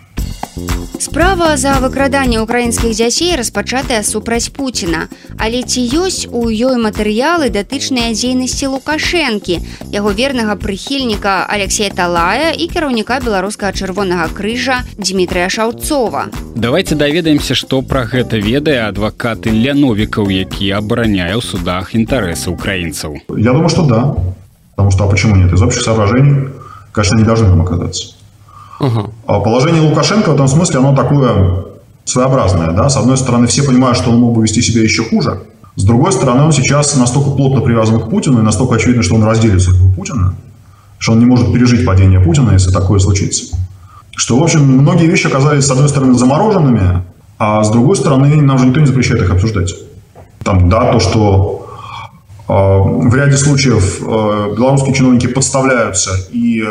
Справа за выкраданне украінскіх дзяцей распачатая супраць Пуціна. Але ці ёсць у ёй матэрыялы датычныя дзейнасці Лукашэнкі, яго вернага прыхільніка Алексея Талая і кіраўніка беларускага чырвонага крыжа Дмітрыя Шаўцова. Давайте даведаемся, што пра гэта ведае адвакаты ляновікаў, які абараняе ў судах інтарэсы украінцаў. Я думаю, что да. Потому что, а почему нет? Из общих соображений, конечно, не должны там оказаться. Угу. Положение Лукашенко в этом смысле, оно такое своеобразное. Да? С одной стороны, все понимают, что он мог бы вести себя еще хуже. С другой стороны, он сейчас настолько плотно привязан к Путину, и настолько очевидно, что он разделит судьбу Путина, что он не может пережить падение Путина, если такое случится. Что, в общем, многие вещи оказались, с одной стороны, замороженными, а с другой стороны, нам же никто не запрещает их обсуждать. Там, да, то, что э, в ряде случаев э, белорусские чиновники подставляются и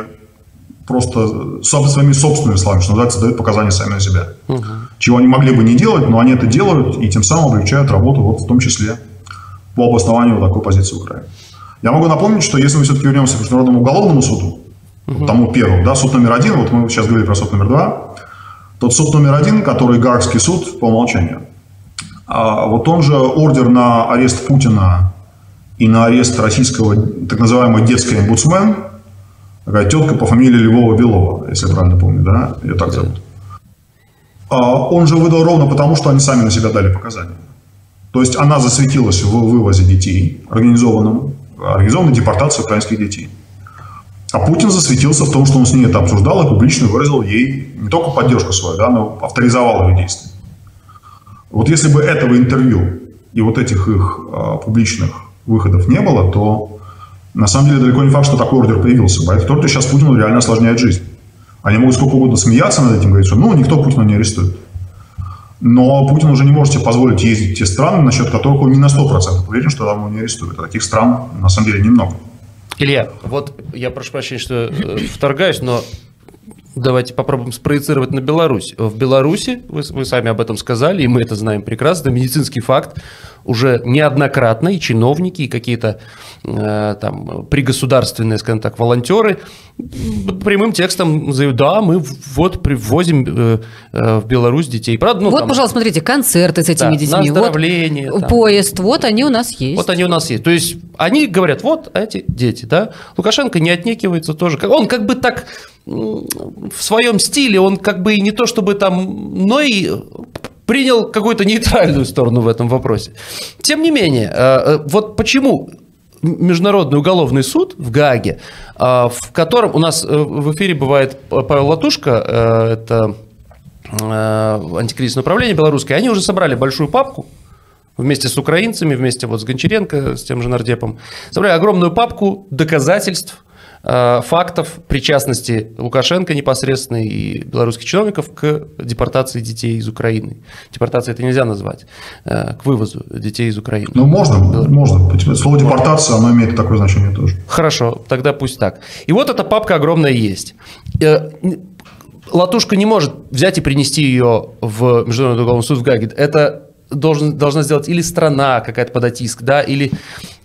просто своими собственными словами, что называется, дают показания сами на себя. Угу. Чего они могли бы не делать, но они это делают и тем самым облегчают работу, вот в том числе по обоснованию такой позиции Украины. Я могу напомнить, что если мы все-таки вернемся к Международному уголовному суду, угу. тому первому, да, суд номер один, вот мы сейчас говорили про суд номер два, тот суд номер один, который Гаагский суд по умолчанию, а вот он же ордер на арест Путина и на арест российского так называемого детский омбудсмен – такая тетка по фамилии Львова-Белова, если я правильно помню, да, ее так зовут. А он же выдал ровно потому, что они сами на себя дали показания. То есть она засветилась в вывозе детей, организованном, организованной депортации украинских детей. А Путин засветился в том, что он с ней это обсуждал и публично выразил ей не только поддержку свою, да, но авторизовал ее действия. Вот если бы этого интервью и вот этих их а, публичных выходов не было, то на самом деле далеко не факт, что такой ордер появился. Поэтому сейчас Путину реально осложняет жизнь. Они могут сколько угодно смеяться над этим, говорить, что ну, никто Путина не арестует. Но Путин уже не может себе позволить ездить в те страны, насчет которых он не на 100% уверен, что там его не арестуют. А таких стран, на самом деле, немного. Илья, вот я прошу прощения, что э, вторгаюсь, но давайте попробуем спроецировать на Беларусь. В Беларуси, вы, вы сами об этом сказали, и мы это знаем прекрасно, медицинский факт уже неоднократно и чиновники, и какие-то э, там пригосударственные, скажем так, волонтеры прямым текстом заявляют, да, мы вот привозим э, э, в Беларусь детей. Правда, ну, вот, там, пожалуйста, смотрите, концерты с этими да, детьми. Вот поезд, вот они у нас есть. Вот они у нас есть. То есть они говорят, вот эти дети, да. Лукашенко не отнекивается тоже. Он как бы так в своем стиле, он как бы и не то чтобы там, но и принял какую-то нейтральную сторону в этом вопросе. Тем не менее, э, э, вот почему Международный уголовный суд в Гааге, э, в котором у нас в эфире бывает Павел Латушка, это антикризисное управление белорусское, они уже собрали большую папку, вместе с украинцами, вместе вот с Гончаренко, с тем же Нардепом, собрали огромную папку доказательств фактов причастности Лукашенко непосредственно и белорусских чиновников к депортации детей из Украины. Депортация это нельзя назвать, э, к вывозу детей из Украины. Ну, можно, можно. Слово депортация, оно имеет такое значение тоже. Хорошо, тогда пусть так. И вот эта папка огромная есть. Э, Латушка не может взять и принести ее в Международный уголовный суд в Гаге. Это должен, должна сделать или страна какая-то подать иск, да, или...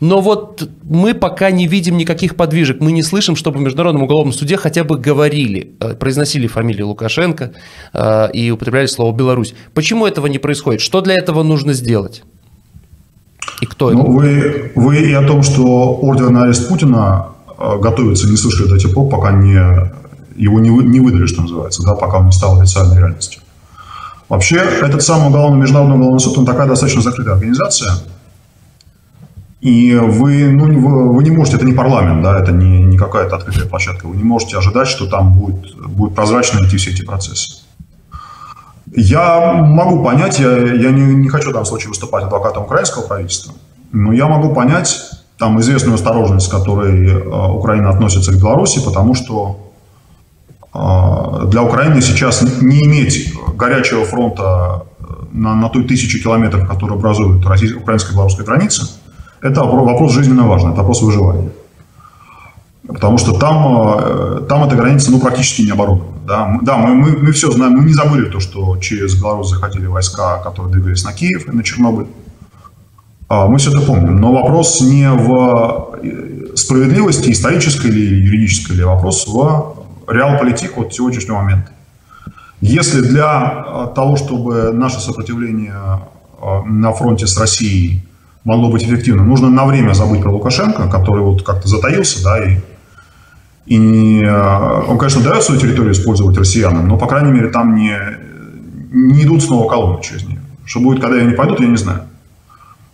Но вот мы пока не видим никаких подвижек, мы не слышим, чтобы в Международном уголовном суде хотя бы говорили, э, произносили фамилию Лукашенко э, и употребляли слово «Беларусь». Почему этого не происходит? Что для этого нужно сделать? И кто ну, это? Вы, вы и о том, что ордер на арест Путина э, готовится, не слышали до тех пор, пока не, его не, не выдали, что называется, да, пока он не стал официальной реальностью. Вообще, этот самый уголовный, международный уголовный суд, он такая достаточно закрытая организация. И вы, ну, вы, вы не можете, это не парламент, да, это не, не какая-то открытая площадка, вы не можете ожидать, что там будет, будет прозрачно идти все эти процессы. Я могу понять, я, я не, не хочу в данном случае выступать адвокатом украинского правительства, но я могу понять там известную осторожность, с которой э, Украина относится к Беларуси, потому что а, для Украины сейчас не иметь горячего фронта э, на, на той тысячи километров, которые образуют украинско-белорусская граница, это вопрос жизненно важный, это вопрос выживания. Потому что там, э, там эта граница ну, практически не оборудована. Да, да мы, мы, мы все знаем, мы не забыли то, что через Беларусь заходили войска, которые двигались на Киев и на Чернобыль. А, мы все это помним. Но вопрос не в э, справедливости исторической или юридической, или вопрос в реал-политик вот сегодняшнего момента. Если для того, чтобы наше сопротивление на фронте с Россией могло быть эффективным, нужно на время забыть про Лукашенко, который вот как-то затаился, да, и, и он, конечно, дает свою территорию использовать россиянам, но, по крайней мере, там не, не идут снова колонны через нее. Что будет, когда они пойдут, я не знаю.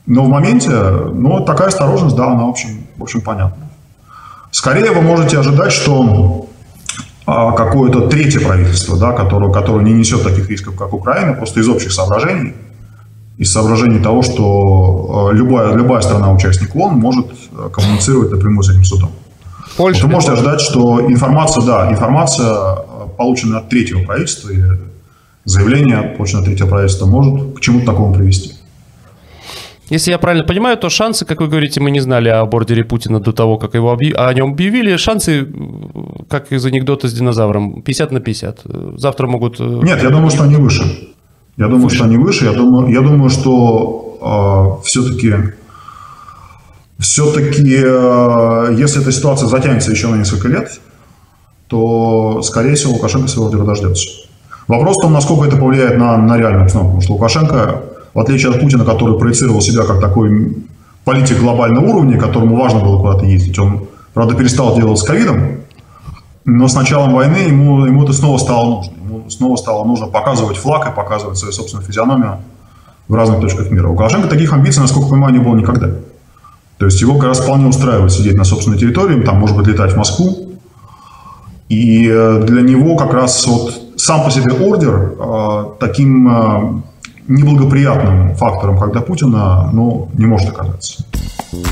Но в моменте, ну, такая осторожность, да, она, в общем, в общем понятна. Скорее вы можете ожидать, что какое-то третье правительство, да, которое, которое не несет таких рисков, как Украина, просто из общих соображений, из соображений того, что а, любая, любая страна-участник ООН может а, коммуницировать напрямую с этим судом. Польша, Вы можете ожидать, что информация, да, информация, полученная от третьего правительства, или заявление, полученное от третьего правительства, может к чему-то такому привести. Если я правильно понимаю, то шансы, как вы говорите, мы не знали о бордере Путина до того, как его объяв... о нем объявили. Шансы, как из анекдота с динозавром, 50 на 50. Завтра могут... Э, Нет, я думаю, что они выше. Я думаю, выше. что они выше. Я думаю, я думаю что э, все-таки все-таки, э, если эта ситуация затянется еще на несколько лет, то, скорее всего, Лукашенко своего ордера дождется. Вопрос в том, насколько это повлияет на, на реальную обстановку. Потому что Лукашенко в отличие от Путина, который проецировал себя как такой политик глобального уровня, которому важно было куда-то ездить, он, правда, перестал делать с ковидом, но с началом войны ему, ему это снова стало нужно. Ему снова стало нужно показывать флаг и показывать свою собственную физиономию в разных точках мира. У Лукашенко таких амбиций, насколько я понимаю, не было никогда. То есть его как раз вполне устраивает сидеть на собственной территории, там, может быть, летать в Москву. И э, для него как раз вот сам по себе ордер э, таким э, неблагоприятным фактором как для Путина ну, не может оказаться.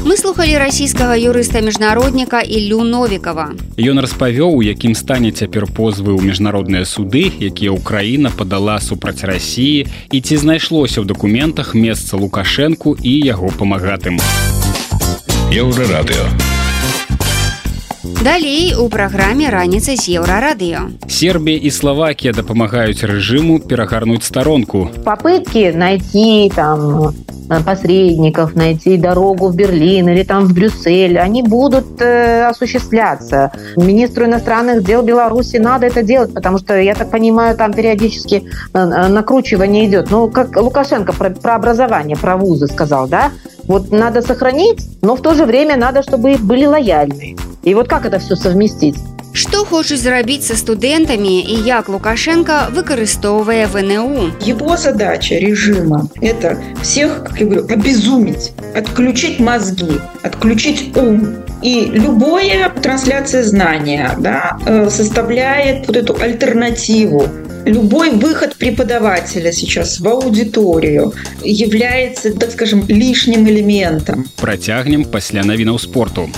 Мы слухали расійскага юрыста міжнародніка Ілю Новікова. Ён распавёў, у якім стане цяпер позвы ў міжнародныя суды, якія ўкраіна падала супраць рассіі і ці знайшлося ў дакументах месца Лукашэнку і яго памагатым. Еўрарадыё. Далей у праграме раніца з еўрарадыё. Сербія і Словакія дапамагаюць рэжыму перагарнуць старонку. Попытки найти там э, посредников, найти дорогу в Берлин или там в Брюссель, они будут э, осуществляться. Министру иностранных дел Беларуси надо это делать, потому что, я так понимаю, там периодически э, э накручивание идет. Ну, как Лукашенко про, про образование, про вузы сказал, да? Вот надо сохранить, но в то же время надо, чтобы были лояльны. И вот как это все совместить? Что хочуць зрабіць со студэнтамі и як Лукашенко выкарыстоўвае ВНУ? Его задача режима – это всех, как я говорю, обезумить, отключить мозги, отключить ум. И любая трансляция знания да, э, составляет вот эту альтернативу любой выход преподавателя сейчас в аудиторию является, так скажем, лишним элементом. Протягнем пасля навінаў спорту.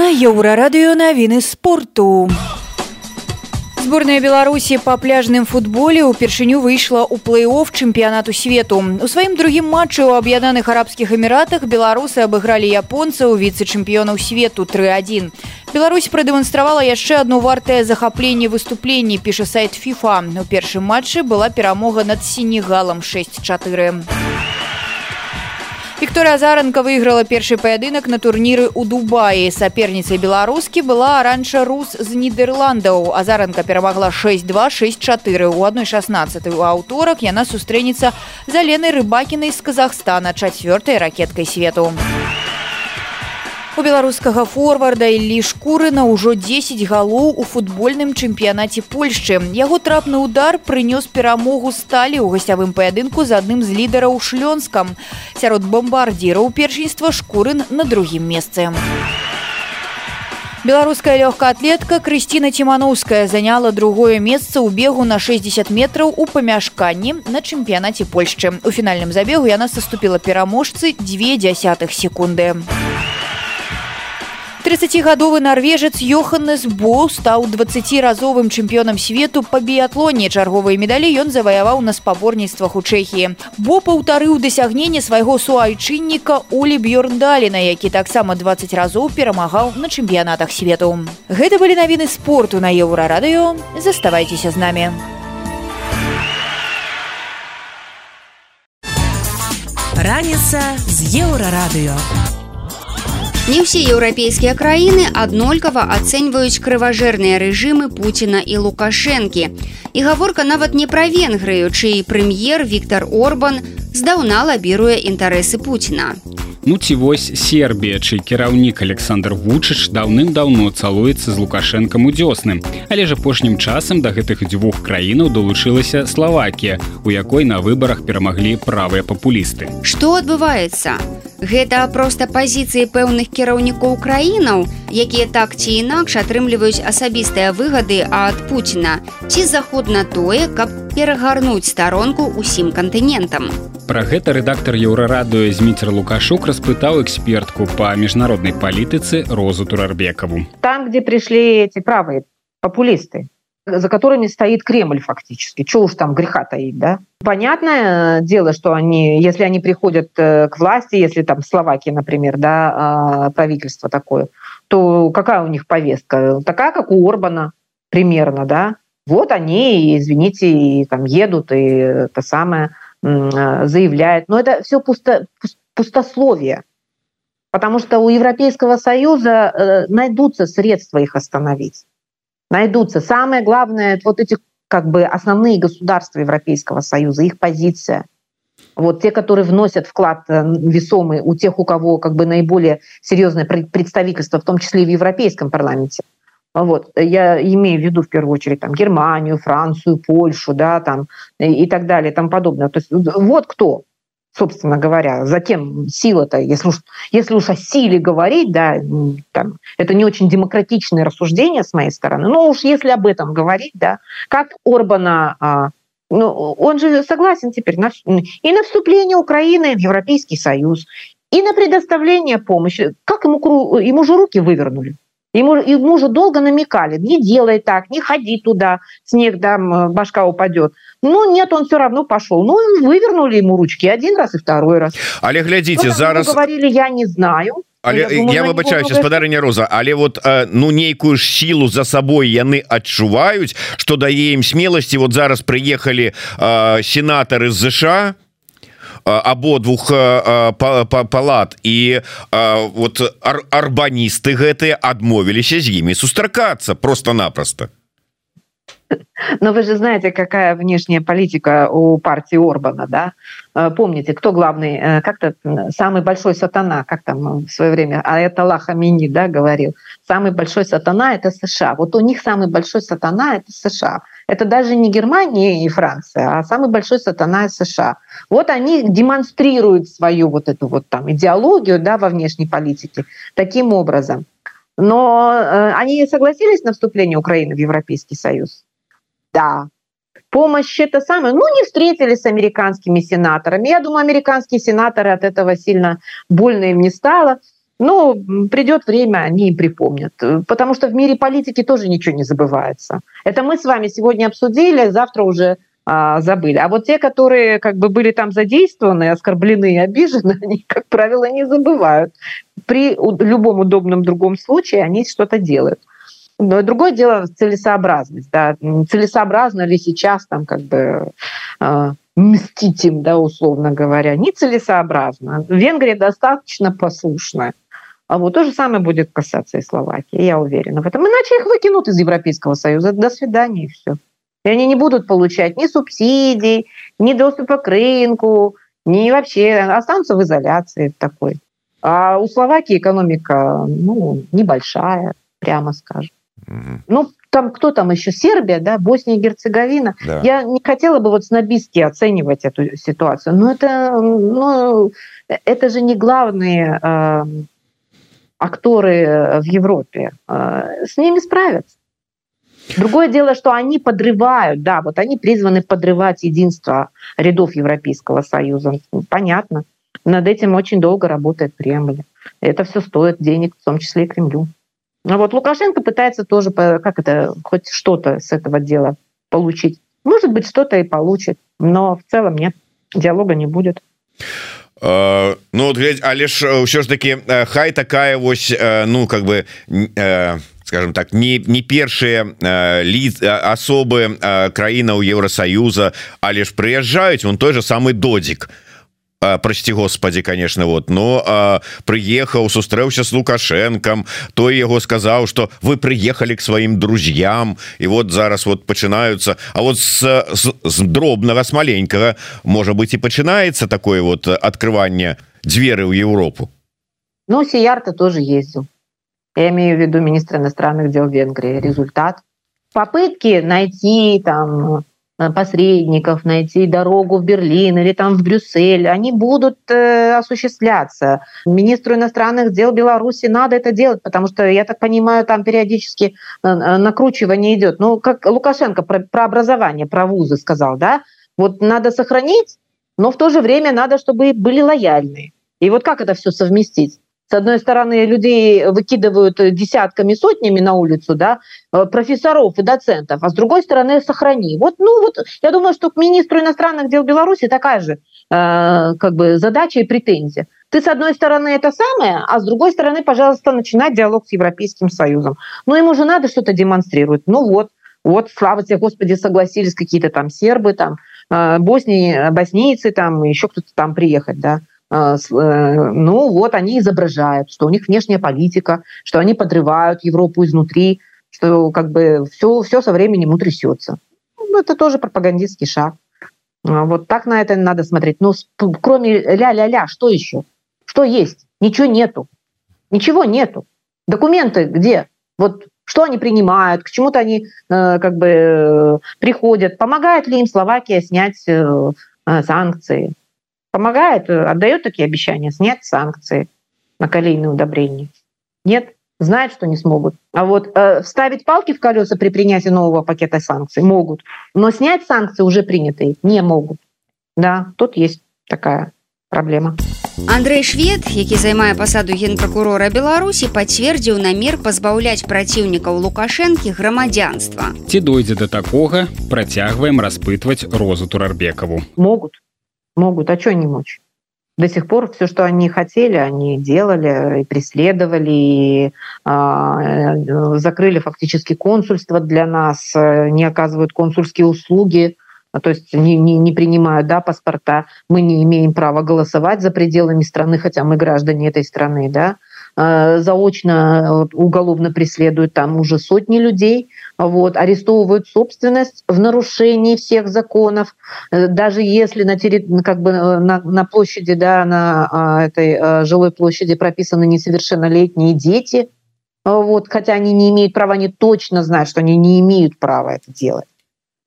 На еўрарадыё навіны спорту. Сборная Беларусі па пляжным футболе ўпершыню выйшла ў плэй-офф чэмпіянату свету. У сваім другім матчы ў аб'яднаных арабскіх эміратах беларусы абыгралі японцаў віцэ-чэмпіёнаў свету 3-1. Беларусь прадэманстравала яшчэ адно вартае захапленне выступленні, піша сайт FIFA. У першым матчы была перамога над сінегалам 6-4. Вікторія Азаранка выйграла першы паядынак на турніры ў Дубаі. Саперніцай беларускі была ранча рус з Нідерландаў. Азаранка перамагла 6264 у адной 16 у аўторак яна сустрэнецца з аленай рыбакінай з Казахстана чацвёртай ракеткай свету. У беларускага форварда Іллі шкурына ўжо 10 галоў у футбольным чэмпіянаце Польшчы. Яго трапны удар прынёс перамогу сталі ў гасцявым паядынку з адным з лідараў шлёнскам. Сярод бомбардзіраў першынства шкурын на другім месцы. Беларуская лёгкаатлетка Крысціна Цімановская заняла другое месца ў бегу на 60 метраў у памяшканні на чэмпіянаце Польшчы. У фінальным забегу яна саступіла пераможцы дзве дзясятых секунды. 30гадовы нарвежец Йоханнес Боу стаў 20разовым чэмпіёнам свету па біятлоне чарговыя медалі ён заваяваў на спаборніцтвах у Чэхіі. Бо паўтарыў дасягненне свайго суайчынніка Олі Бьорндаліна, які таксама 20 разоў перамагаў на чэмпіянатах свету. Гэта былі навіны спорту на еўрарадыё, заставайцеся з намі. Раніца з еўрарадыё. Не ўсе еўрапейскія краіны аднолькава ацэньваюць крыважэрныя рэжымы Пуціна і Лукашэнкі. І гаворка нават не пра венгрыю, чый прэм'ер Віктор Орбан здаўна лабіруе інтарэсы Пуціна. Ну ці вось Сербія, чый кіраўнік Александр Вучыч даўным-даўно цалуецца з лукашэнкам у дзёсным. Але ж апошнім часам да гэтых дзвюх краінаў далучылася Славакія, у якой на выбарах перамаглі правыя папулісты. Што адбываецца? Гэта проста пазіцыі пэўных кіраўнікоў краінаў, якія так ці інакш атрымліваюць асабістыя выгады ад Пуціна, ці заход на тое, каб перагарнуць старонку ўсім кантынентам. Пра гэта рэдактар еўрарадыё зміцер лукашук распытаў экспертку па міжнароднай палітыцы розу турарбекаву там где пришли эти правые популисты за которыми стоит Кремль фактически. Чего уж там греха таить, да? Понятное дело, что они, если они приходят к власти, если там Словакия, например, да, правительство такое, то какая у них повестка? Такая, как у Орбана примерно, да? Вот они, извините, и там едут, и это самое заявляют. Но это все пусто, пустословие. Потому что у Европейского Союза найдутся средства их остановить. Найдутся. Самое главное, вот эти как бы основные государства Европейского Союза, их позиция. Вот те, которые вносят вклад весомый у тех, у кого как бы наиболее серьезное представительство, в том числе и в Европейском парламенте. Вот. Я имею в виду в первую очередь там, Германию, Францию, Польшу, да, там, и, так далее, и тому подобное. То есть вот кто, собственно говоря, за кем сила-то, если уж, если уж о силе говорить, да, там, это не очень демократичное рассуждение с моей стороны, но уж если об этом говорить, да, как Орбана, а, ну, он же согласен теперь на, и на вступление Украины в Европейский Союз, и на предоставление помощи. Как ему, ему же руки вывернули? Ему, ему же долго намекали, не делай так, не ходи туда, снег там, башка упадет. Ну, нет, он все равно пошел. Ну, вывернули ему ручки один раз и второй раз. Але глядите, ну, зараз... говорили, я не знаю. Але я, я выбачаюсь спадарыня роза але вот ну нейкую ж сілу за сабой яны адчуваюць что дае ім смеласці вот зараз прыехалі сенатары з ЗША абодвух палат і вот ар арбаністы гэтыя адмовіліся з імі сустракацца просто-напросто Но вы же знаете, какая внешняя политика у партии Орбана, да? Помните, кто главный, как-то самый большой сатана, как там в свое время, а это Лахамини, да, говорил, самый большой сатана – это США. Вот у них самый большой сатана – это США. Это даже не Германия и Франция, а самый большой сатана – США. Вот они демонстрируют свою вот эту вот там идеологию, да, во внешней политике таким образом. Но э, они согласились на вступление Украины в Европейский Союз? Да. Помощь это самое. Ну, не встретились с американскими сенаторами. Я думаю, американские сенаторы от этого сильно больно им не стало. Но придет время, они и припомнят. Потому что в мире политики тоже ничего не забывается. Это мы с вами сегодня обсудили, завтра уже а, забыли. А вот те, которые как бы были там задействованы, оскорблены и обижены, они, как правило, не забывают. При любом удобном другом случае они что-то делают. Но другое дело целесообразность. Да. Целесообразно ли сейчас там как бы э, мстить им, да, условно говоря. Нецелесообразно. Венгрия достаточно послушная. А вот то же самое будет касаться и Словакии, я уверена в этом. Иначе их выкинут из Европейского Союза. До свидания, и все. И они не будут получать ни субсидий, ни доступа к рынку, ни вообще останутся в изоляции такой. А у Словакии экономика ну, небольшая, прямо скажем. Ну, там кто там еще? Сербия, да, Босния и Герцеговина. Да. Я не хотела бы вот снобистски оценивать эту ситуацию, но это, ну, это же не главные э, акторы в Европе. Э, с ними справятся. Другое дело, что они подрывают, да, вот они призваны подрывать единство рядов Европейского Союза. Понятно. Над этим очень долго работает Кремль. Это все стоит денег, в том числе и Кремлю. А вот Лукашенко пытается тоже, как это, хоть что-то с этого дела получить. Может быть, что-то и получит, но в целом нет, диалога не будет. Uh, ну вот глядь, але ж ўсё ж таки хай такая вось ну как бы uh, скажем так не не першыя ли асобы краінаў Еўросаюза але ж прыязджаюць он той же самый додзік прости господи конечно вот но приехаў сустрэўся с лукашенком той его сказаў что вы приехали к сваім друзьям и вот зараз вот пачынаются А вот с, с, с дробного с маленького может быть и пачынаецца такое вот открывание дзверы в Европу? Ну Сиярта тоже ездил. Я имею в виду министра иностранных дел Венгрии. Результат? Попытки найти там Э, посредников, найти дорогу в Берлин или там в Брюссель, они будут э, осуществляться. Министру иностранных дел Беларуси надо это делать, потому что, я так понимаю, там периодически э, э, накручивание идет. Ну, как Лукашенко про, про образование, про вузы сказал, да? Вот надо сохранить, но в то же время надо, чтобы были лояльны. И вот как это все совместить? С одной стороны, людей выкидывают десятками, сотнями на улицу, да, э, профессоров и доцентов, а с другой стороны, сохрани. Вот, ну вот, я думаю, что к министру иностранных дел Беларуси такая же э, как бы задача и претензия. Ты, с одной стороны, это самое, а с другой стороны, пожалуйста, начинать диалог с Европейским Союзом. Ну, ему же надо что-то демонстрировать. Ну вот, вот, слава тебе, Господи, согласились какие-то там сербы, там, э, боснии, боснийцы, там, еще кто-то там приехать, да. А, э, ну вот они изображают, что у них внешняя политика, что они подрывают Европу изнутри, что как бы все, все со временем утрясется. Ну, это тоже пропагандистский шаг. А, вот так на это надо смотреть. Но кроме ля-ля-ля, что еще? Что есть? Ничего нету. Ничего нету. Документы где? Вот что они принимают, к чему-то они э, как бы э, приходят. Помогает ли им Словакия снять э, санкции? помогает, э, отдает такие обещания, снять санкции на колейные удобрения. Нет, знают, что не смогут. А вот э, вставить палки в колеса при принятии нового пакета санкций могут, но снять санкции уже принятые не могут. Да, тут есть такая праблема. Андрей швед які займае пасаду генпракурора беларусі пацвердзіў намер пазбаўляць праціўнікаў лукашэнкі грамадзянства ці дойдзе да такога працягваем распытваць розу турарбекаву могут могут, а что не мочь? До сих пор все, что они хотели, они делали и преследовали, и э, закрыли фактически консульство для нас, не оказывают консульские услуги, то есть не, не, не принимают да, паспорта. Мы не имеем права голосовать за пределами страны, хотя мы граждане этой страны. Да? Э, заочно уголовно преследуют там уже сотни людей, вот, арестовывают собственность в нарушении всех законов, э, даже если на, терри... как бы э, на, на площади, да, на а, этой жилой площади прописаны несовершеннолетние дети, вот, хотя они не имеют права, они точно знают, что они не имеют права это делать.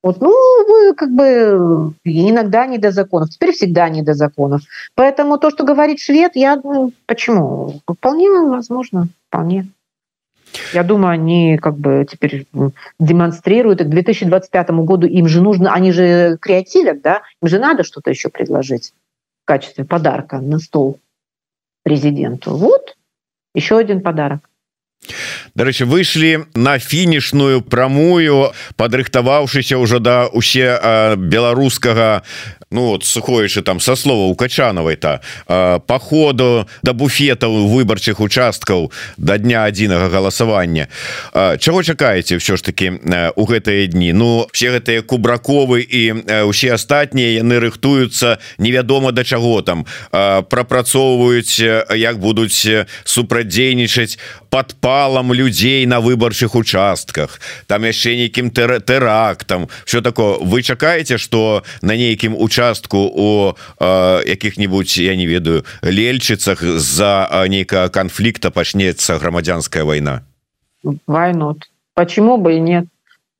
Вот, ну, как бы иногда не до законов, теперь всегда не до законов. Поэтому то, что говорит швед, я ну, почему? Вполне возможно, вполне. Я думаю, они как бы теперь демонстрируют, и к 2025 году им же нужно, они же креативят, да, им же надо что-то еще предложить в качестве подарка на стол президенту. Вот еще один подарок. Дарэчы выйшлі на фінішную прамую падрыхтаваўшыся ўжо да усе беларускага ну вот сухоечы там со слова у качанавай то по ходу до да буфетаў выбарчых участкаў да дня адзінага галасавання. Чаго чакаеце все ж таки у гэтыя дні? Ну все гэтыя кубраковы і усе астатнія яны рыхтуюцца невядома да чаго там прапрацоўваюць як будуць супрадзейнічаць подпалам людзей на выбарчых участках там яшчэ нейкім тэрактам все такое. Вы чакаеце что на нейкім участку у якіх-нибудь я не ведаю лельчыцах з-за нейкага конфликта пачнецца грамадзянская война войну почему бы и нет?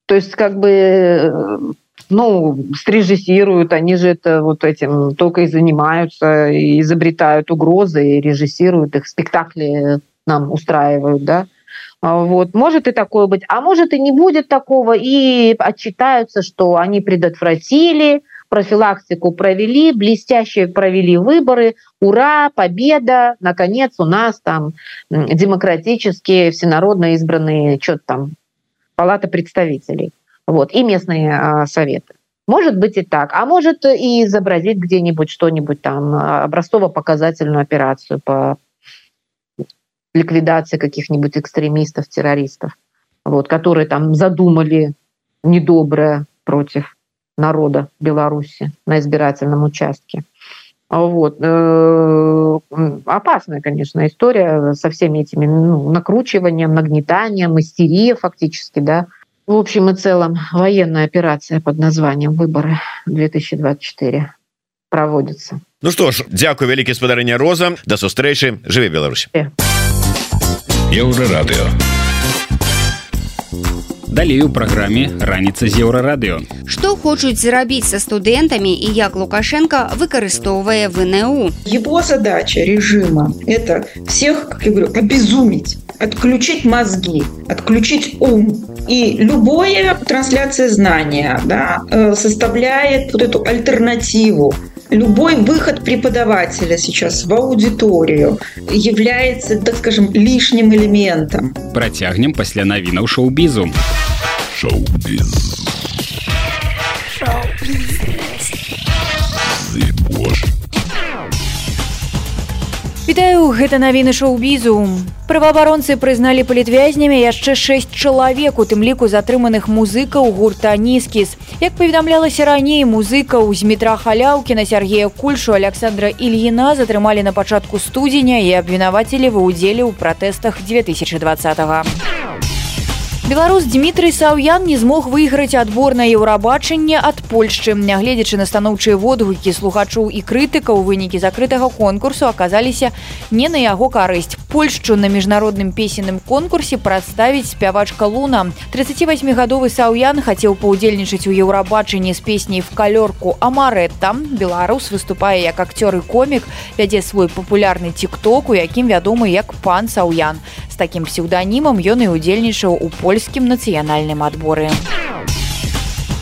То есть как бы ну срежиссируют они же это вот этим только и занимаются изобретают угрозы и режиссируют их спектакли нам устраивают да вот может и такое быть а может и не будет такого и отчитаются что они предотвратили профилактику провели, блестяще провели выборы, ура, победа, наконец у нас там демократические, всенародно избранные, что-то там, палата представителей, вот, и местные а, советы. Может быть и так, а может и изобразить где-нибудь что-нибудь там, образцово-показательную операцию по ликвидации каких-нибудь экстремистов, террористов, вот, которые там задумали недоброе против народа Беларуси на избирательном участке. Вот. Э, опасная, конечно, история со всеми этими ну, накручиванием, нагнетанием, истерия фактически, да. В общем и целом военная операция под названием «Выборы 2024» проводится. Ну что ж, дзякую вялікі спадарыня Роза. До сустрэчы. Жыве Беларусь. Еўрарадыё. Далей у праграме раніца з еўрарадыё. Што хочуць зрабіць са студэнтамі і як Лукашенко выкарыстоўвае ВНУ. Его задача режима – это всех, как я говорю, обезумить, отключить мозги, отключить ум. И любая трансляция знания да, э, составляет вот эту альтернативу любой выход преподавателя сейчас в аудиторию является, так скажем, лишним элементом. Працягнем пасля навінаў шоу-бізу. Шоу-біз. Вітаю гэта навіны шоу-бізу праваабаронцы прызналі палітвязнямі яшчэ шэсць чалавек у тым ліку затрыманых музыкаў гурта нізкіс як паведамлялася раней музыкаў з метра халяўкіна Сергея кульшу александра ільіна затрымалі на пачатку студзеня і абвінавацілі ва ўдзеле ў пратэстах 2020 -го. Беларус Дмітрый Саўян не змог выйграць адбор на еўрабачанне ад Польшчы. Нягледзячы на станоўчыя водгукі слухачоў і крытыкаў вынікі закрытага конкурсу аказаліся не на яго карысць. Польшчу на міжнародным песенным конкурсе прадставіць спявачка Луна. 38гадовы Саўян хацеў паўдзельнічаць у еўрабачанні з песняй в калёрку Амаретта. Беларус выступае як акцёр і комік, вядзе свой папулярны тикток, у якім вядомы як пан Саўян. З такім псеўданімам ён і удзельнічаў у Польше польскім нацыянальным адборы.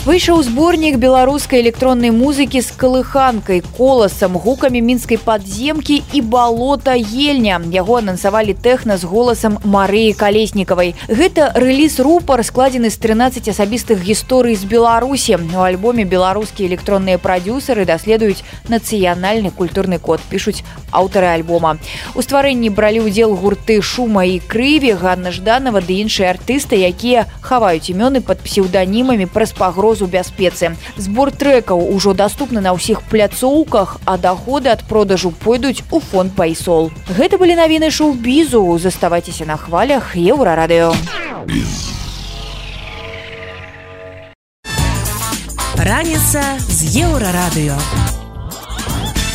Выйшаў зборнік беларускай электроннай музыкі з калыханкай, коласам, гукамі мінскай падземкі і балота ельня. Яго анансавалі тэхна з голасам Марыі калеснікавай. Гэта рэліз рупар складзены з 13 асабістых гісторый з Беларусі. У альбоме беларускія электронныя прадюсеры даследуюць нацыянальны культурны код, пішуць аўтары альбома. У стварэнні бралі ўдзел гурты шума і крыві, Ганна Жданова ды іншыя артысты, якія хаваюць імёны пад псеўданімамі праз пагрозу пагрозу бяспецы. Збор трэкаў ужо даступны на ўсіх пляцоўках, а даходы ад продажу пойдуць у фонд пайсол. Гэта былі навіны шоу-бізу, заставайцеся на хвалях еўрарадыё. Раніца з еўрарадыё.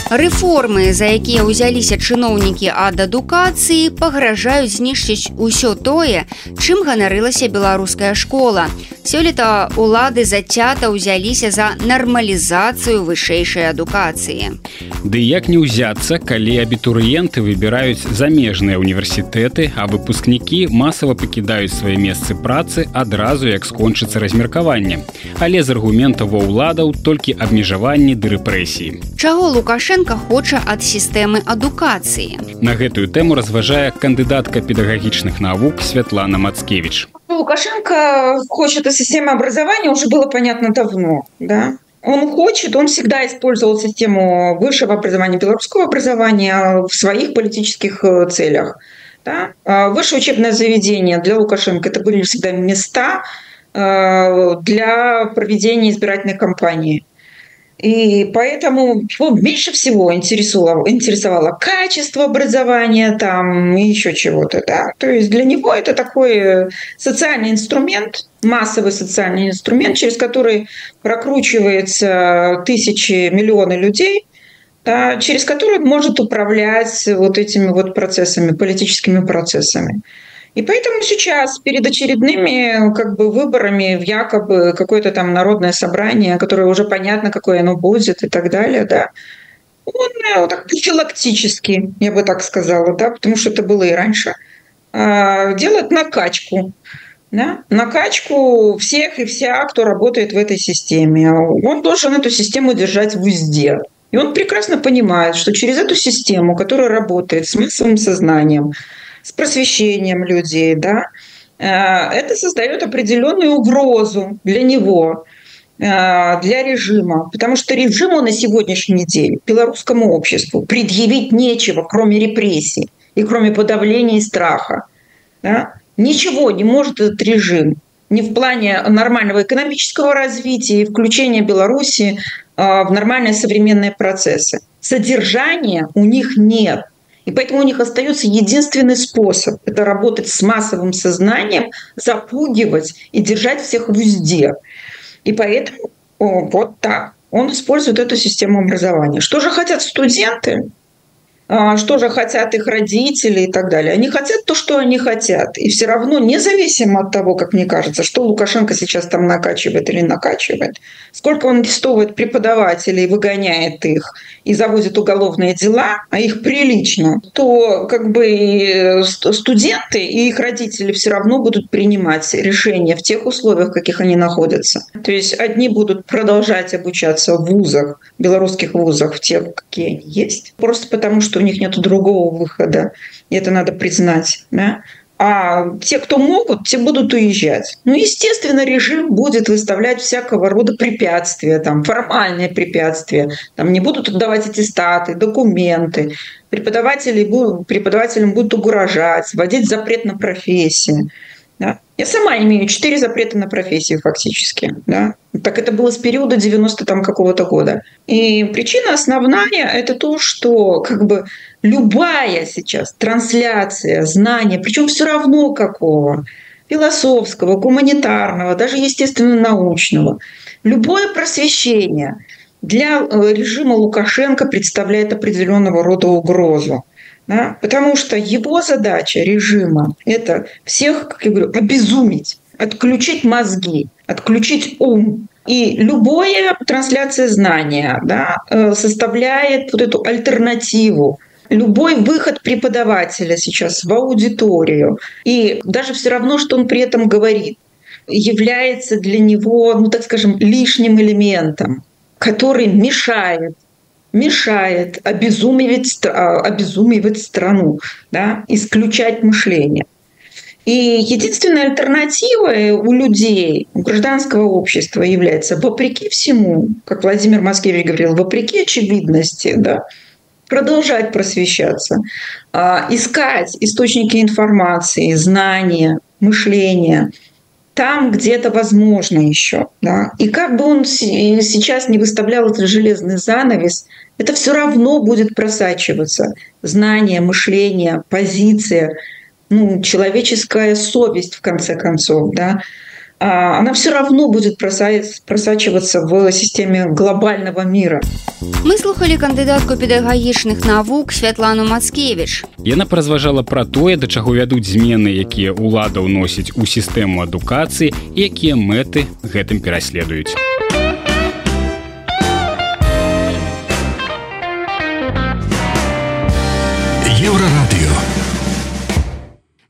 Рэформы, за якія ўзяліся чыноўнікі ад адукацыі, пагражаюць знішчыць усё тое, чым ганарылася беларуская школа. Сёлета улады зацята ўзяліся за нармалізацыю вышэйшай адукацыі. Ды як не ўзяцца, калі абітурыенты выбіраюць замежныя універсітэты, а выпускнікі масава пакідаюць свае месцы працы адразу як скончыцца размеркаванне. Але з аргументаў ва ўладаў толькі абмежаванні ды рэпрэсіі. Чаго Лукашенко Лукашенко хоча ад сістэмы адукацыі. На гэтую тэму разважае кандыдатка педагагічных навук Святлана Мацкевич. Лукашенко хочет от системы образования уже было понятно давно. Да? Он хочет, он всегда использовал систему высшего образования, белорусского образования в своих политических э, целях. Да? А высшее учебное заведение для Лукашенко это были всегда места э, для проведения избирательной кампании. И поэтому его меньше всего интересовало, интересовало качество образования там и еще чего-то. Да? То есть для него это такой социальный инструмент, массовый социальный инструмент, через который прокручивается тысячи, миллионы людей, да, через который он может управлять вот этими вот процессами, политическими процессами. И поэтому сейчас перед очередными как бы, выборами в якобы какое-то там народное собрание, которое уже понятно, какое оно будет и так далее, да, он ну, так профилактически, я бы так сказала, да, потому что это было и раньше, а, делает накачку. Да? Накачку всех и вся, кто работает в этой системе. Он должен эту систему держать в узде. И он прекрасно понимает, что через эту систему, которая работает с массовым сознанием, с просвещением людей, да, э, это создает определенную угрозу для него, э, для режима, потому что режиму на сегодняшний день, белорусскому обществу, предъявить нечего, кроме репрессий и кроме подавления и страха. Да? Ничего не может этот режим не в плане нормального экономического развития и включения Беларуси в нормальные современные процессы. Содержания у них нет. И поэтому у них остается единственный способ – это работать с массовым сознанием, запугивать и держать всех в узде. И поэтому о, вот так он использует эту систему образования. Что же хотят студенты? А, что же хотят их родители и так далее. Они хотят то, что они хотят. И все равно, независимо от того, как мне кажется, что Лукашенко сейчас там накачивает или накачивает, сколько он арестовывает преподавателей, выгоняет их и заводит уголовные дела, а их прилично, то как бы студенты и их родители все равно будут принимать решения в тех условиях, в каких они находятся. То есть одни будут продолжать обучаться в вузах, белорусских вузах, в тех, какие они есть, просто потому что у них нет другого выхода, и это надо признать. Да? А те, кто могут, те будут уезжать. Ну, естественно, режим будет выставлять всякого рода препятствия, там, формальные препятствия. Там не будут отдавать аттестаты, документы. Преподаватели, преподавателям будут угрожать, вводить запрет на профессию. Да? Я сама имею четыре запрета на профессию фактически. Да? Так это было с периода 90 там какого-то года. И причина основная – это то, что как бы любая сейчас трансляция знания, причем все равно какого, философского, гуманитарного, даже естественно-научного, любое просвещение для э, режима Лукашенко представляет определенного рода угрозу. Да? Потому что его задача режима – это всех, как я говорю, обезумить, отключить мозги, отключить ум. И любая трансляция знания да, э, составляет вот эту альтернативу любой выход преподавателя сейчас в аудиторию, и даже все равно, что он при этом говорит, является для него, ну так скажем, лишним элементом, который мешает мешает обезумевать, обезумевать страну, да, исключать мышление. И единственной альтернативой у людей, у гражданского общества является, вопреки всему, как Владимир Маскевич говорил, вопреки очевидности, да, продолжать просвещаться, а, искать источники информации, знания, мышления там, где это возможно еще. Да. И как бы он сейчас не выставлял этот железный занавес, это все равно будет просачиваться. Знание, мышление, позиция, ну, человеческая совесть, в конце концов, да, она все равно будет просачиваться в системе глобального мира. Мы слухали кандыдатку педагагічных навук Святлану Мацкевич. Яна празважала пра тое, да чаго вядуць змены, якія ўлада ўносіць у сістэму адукацыі, якія мэты гэтым пераследуюць.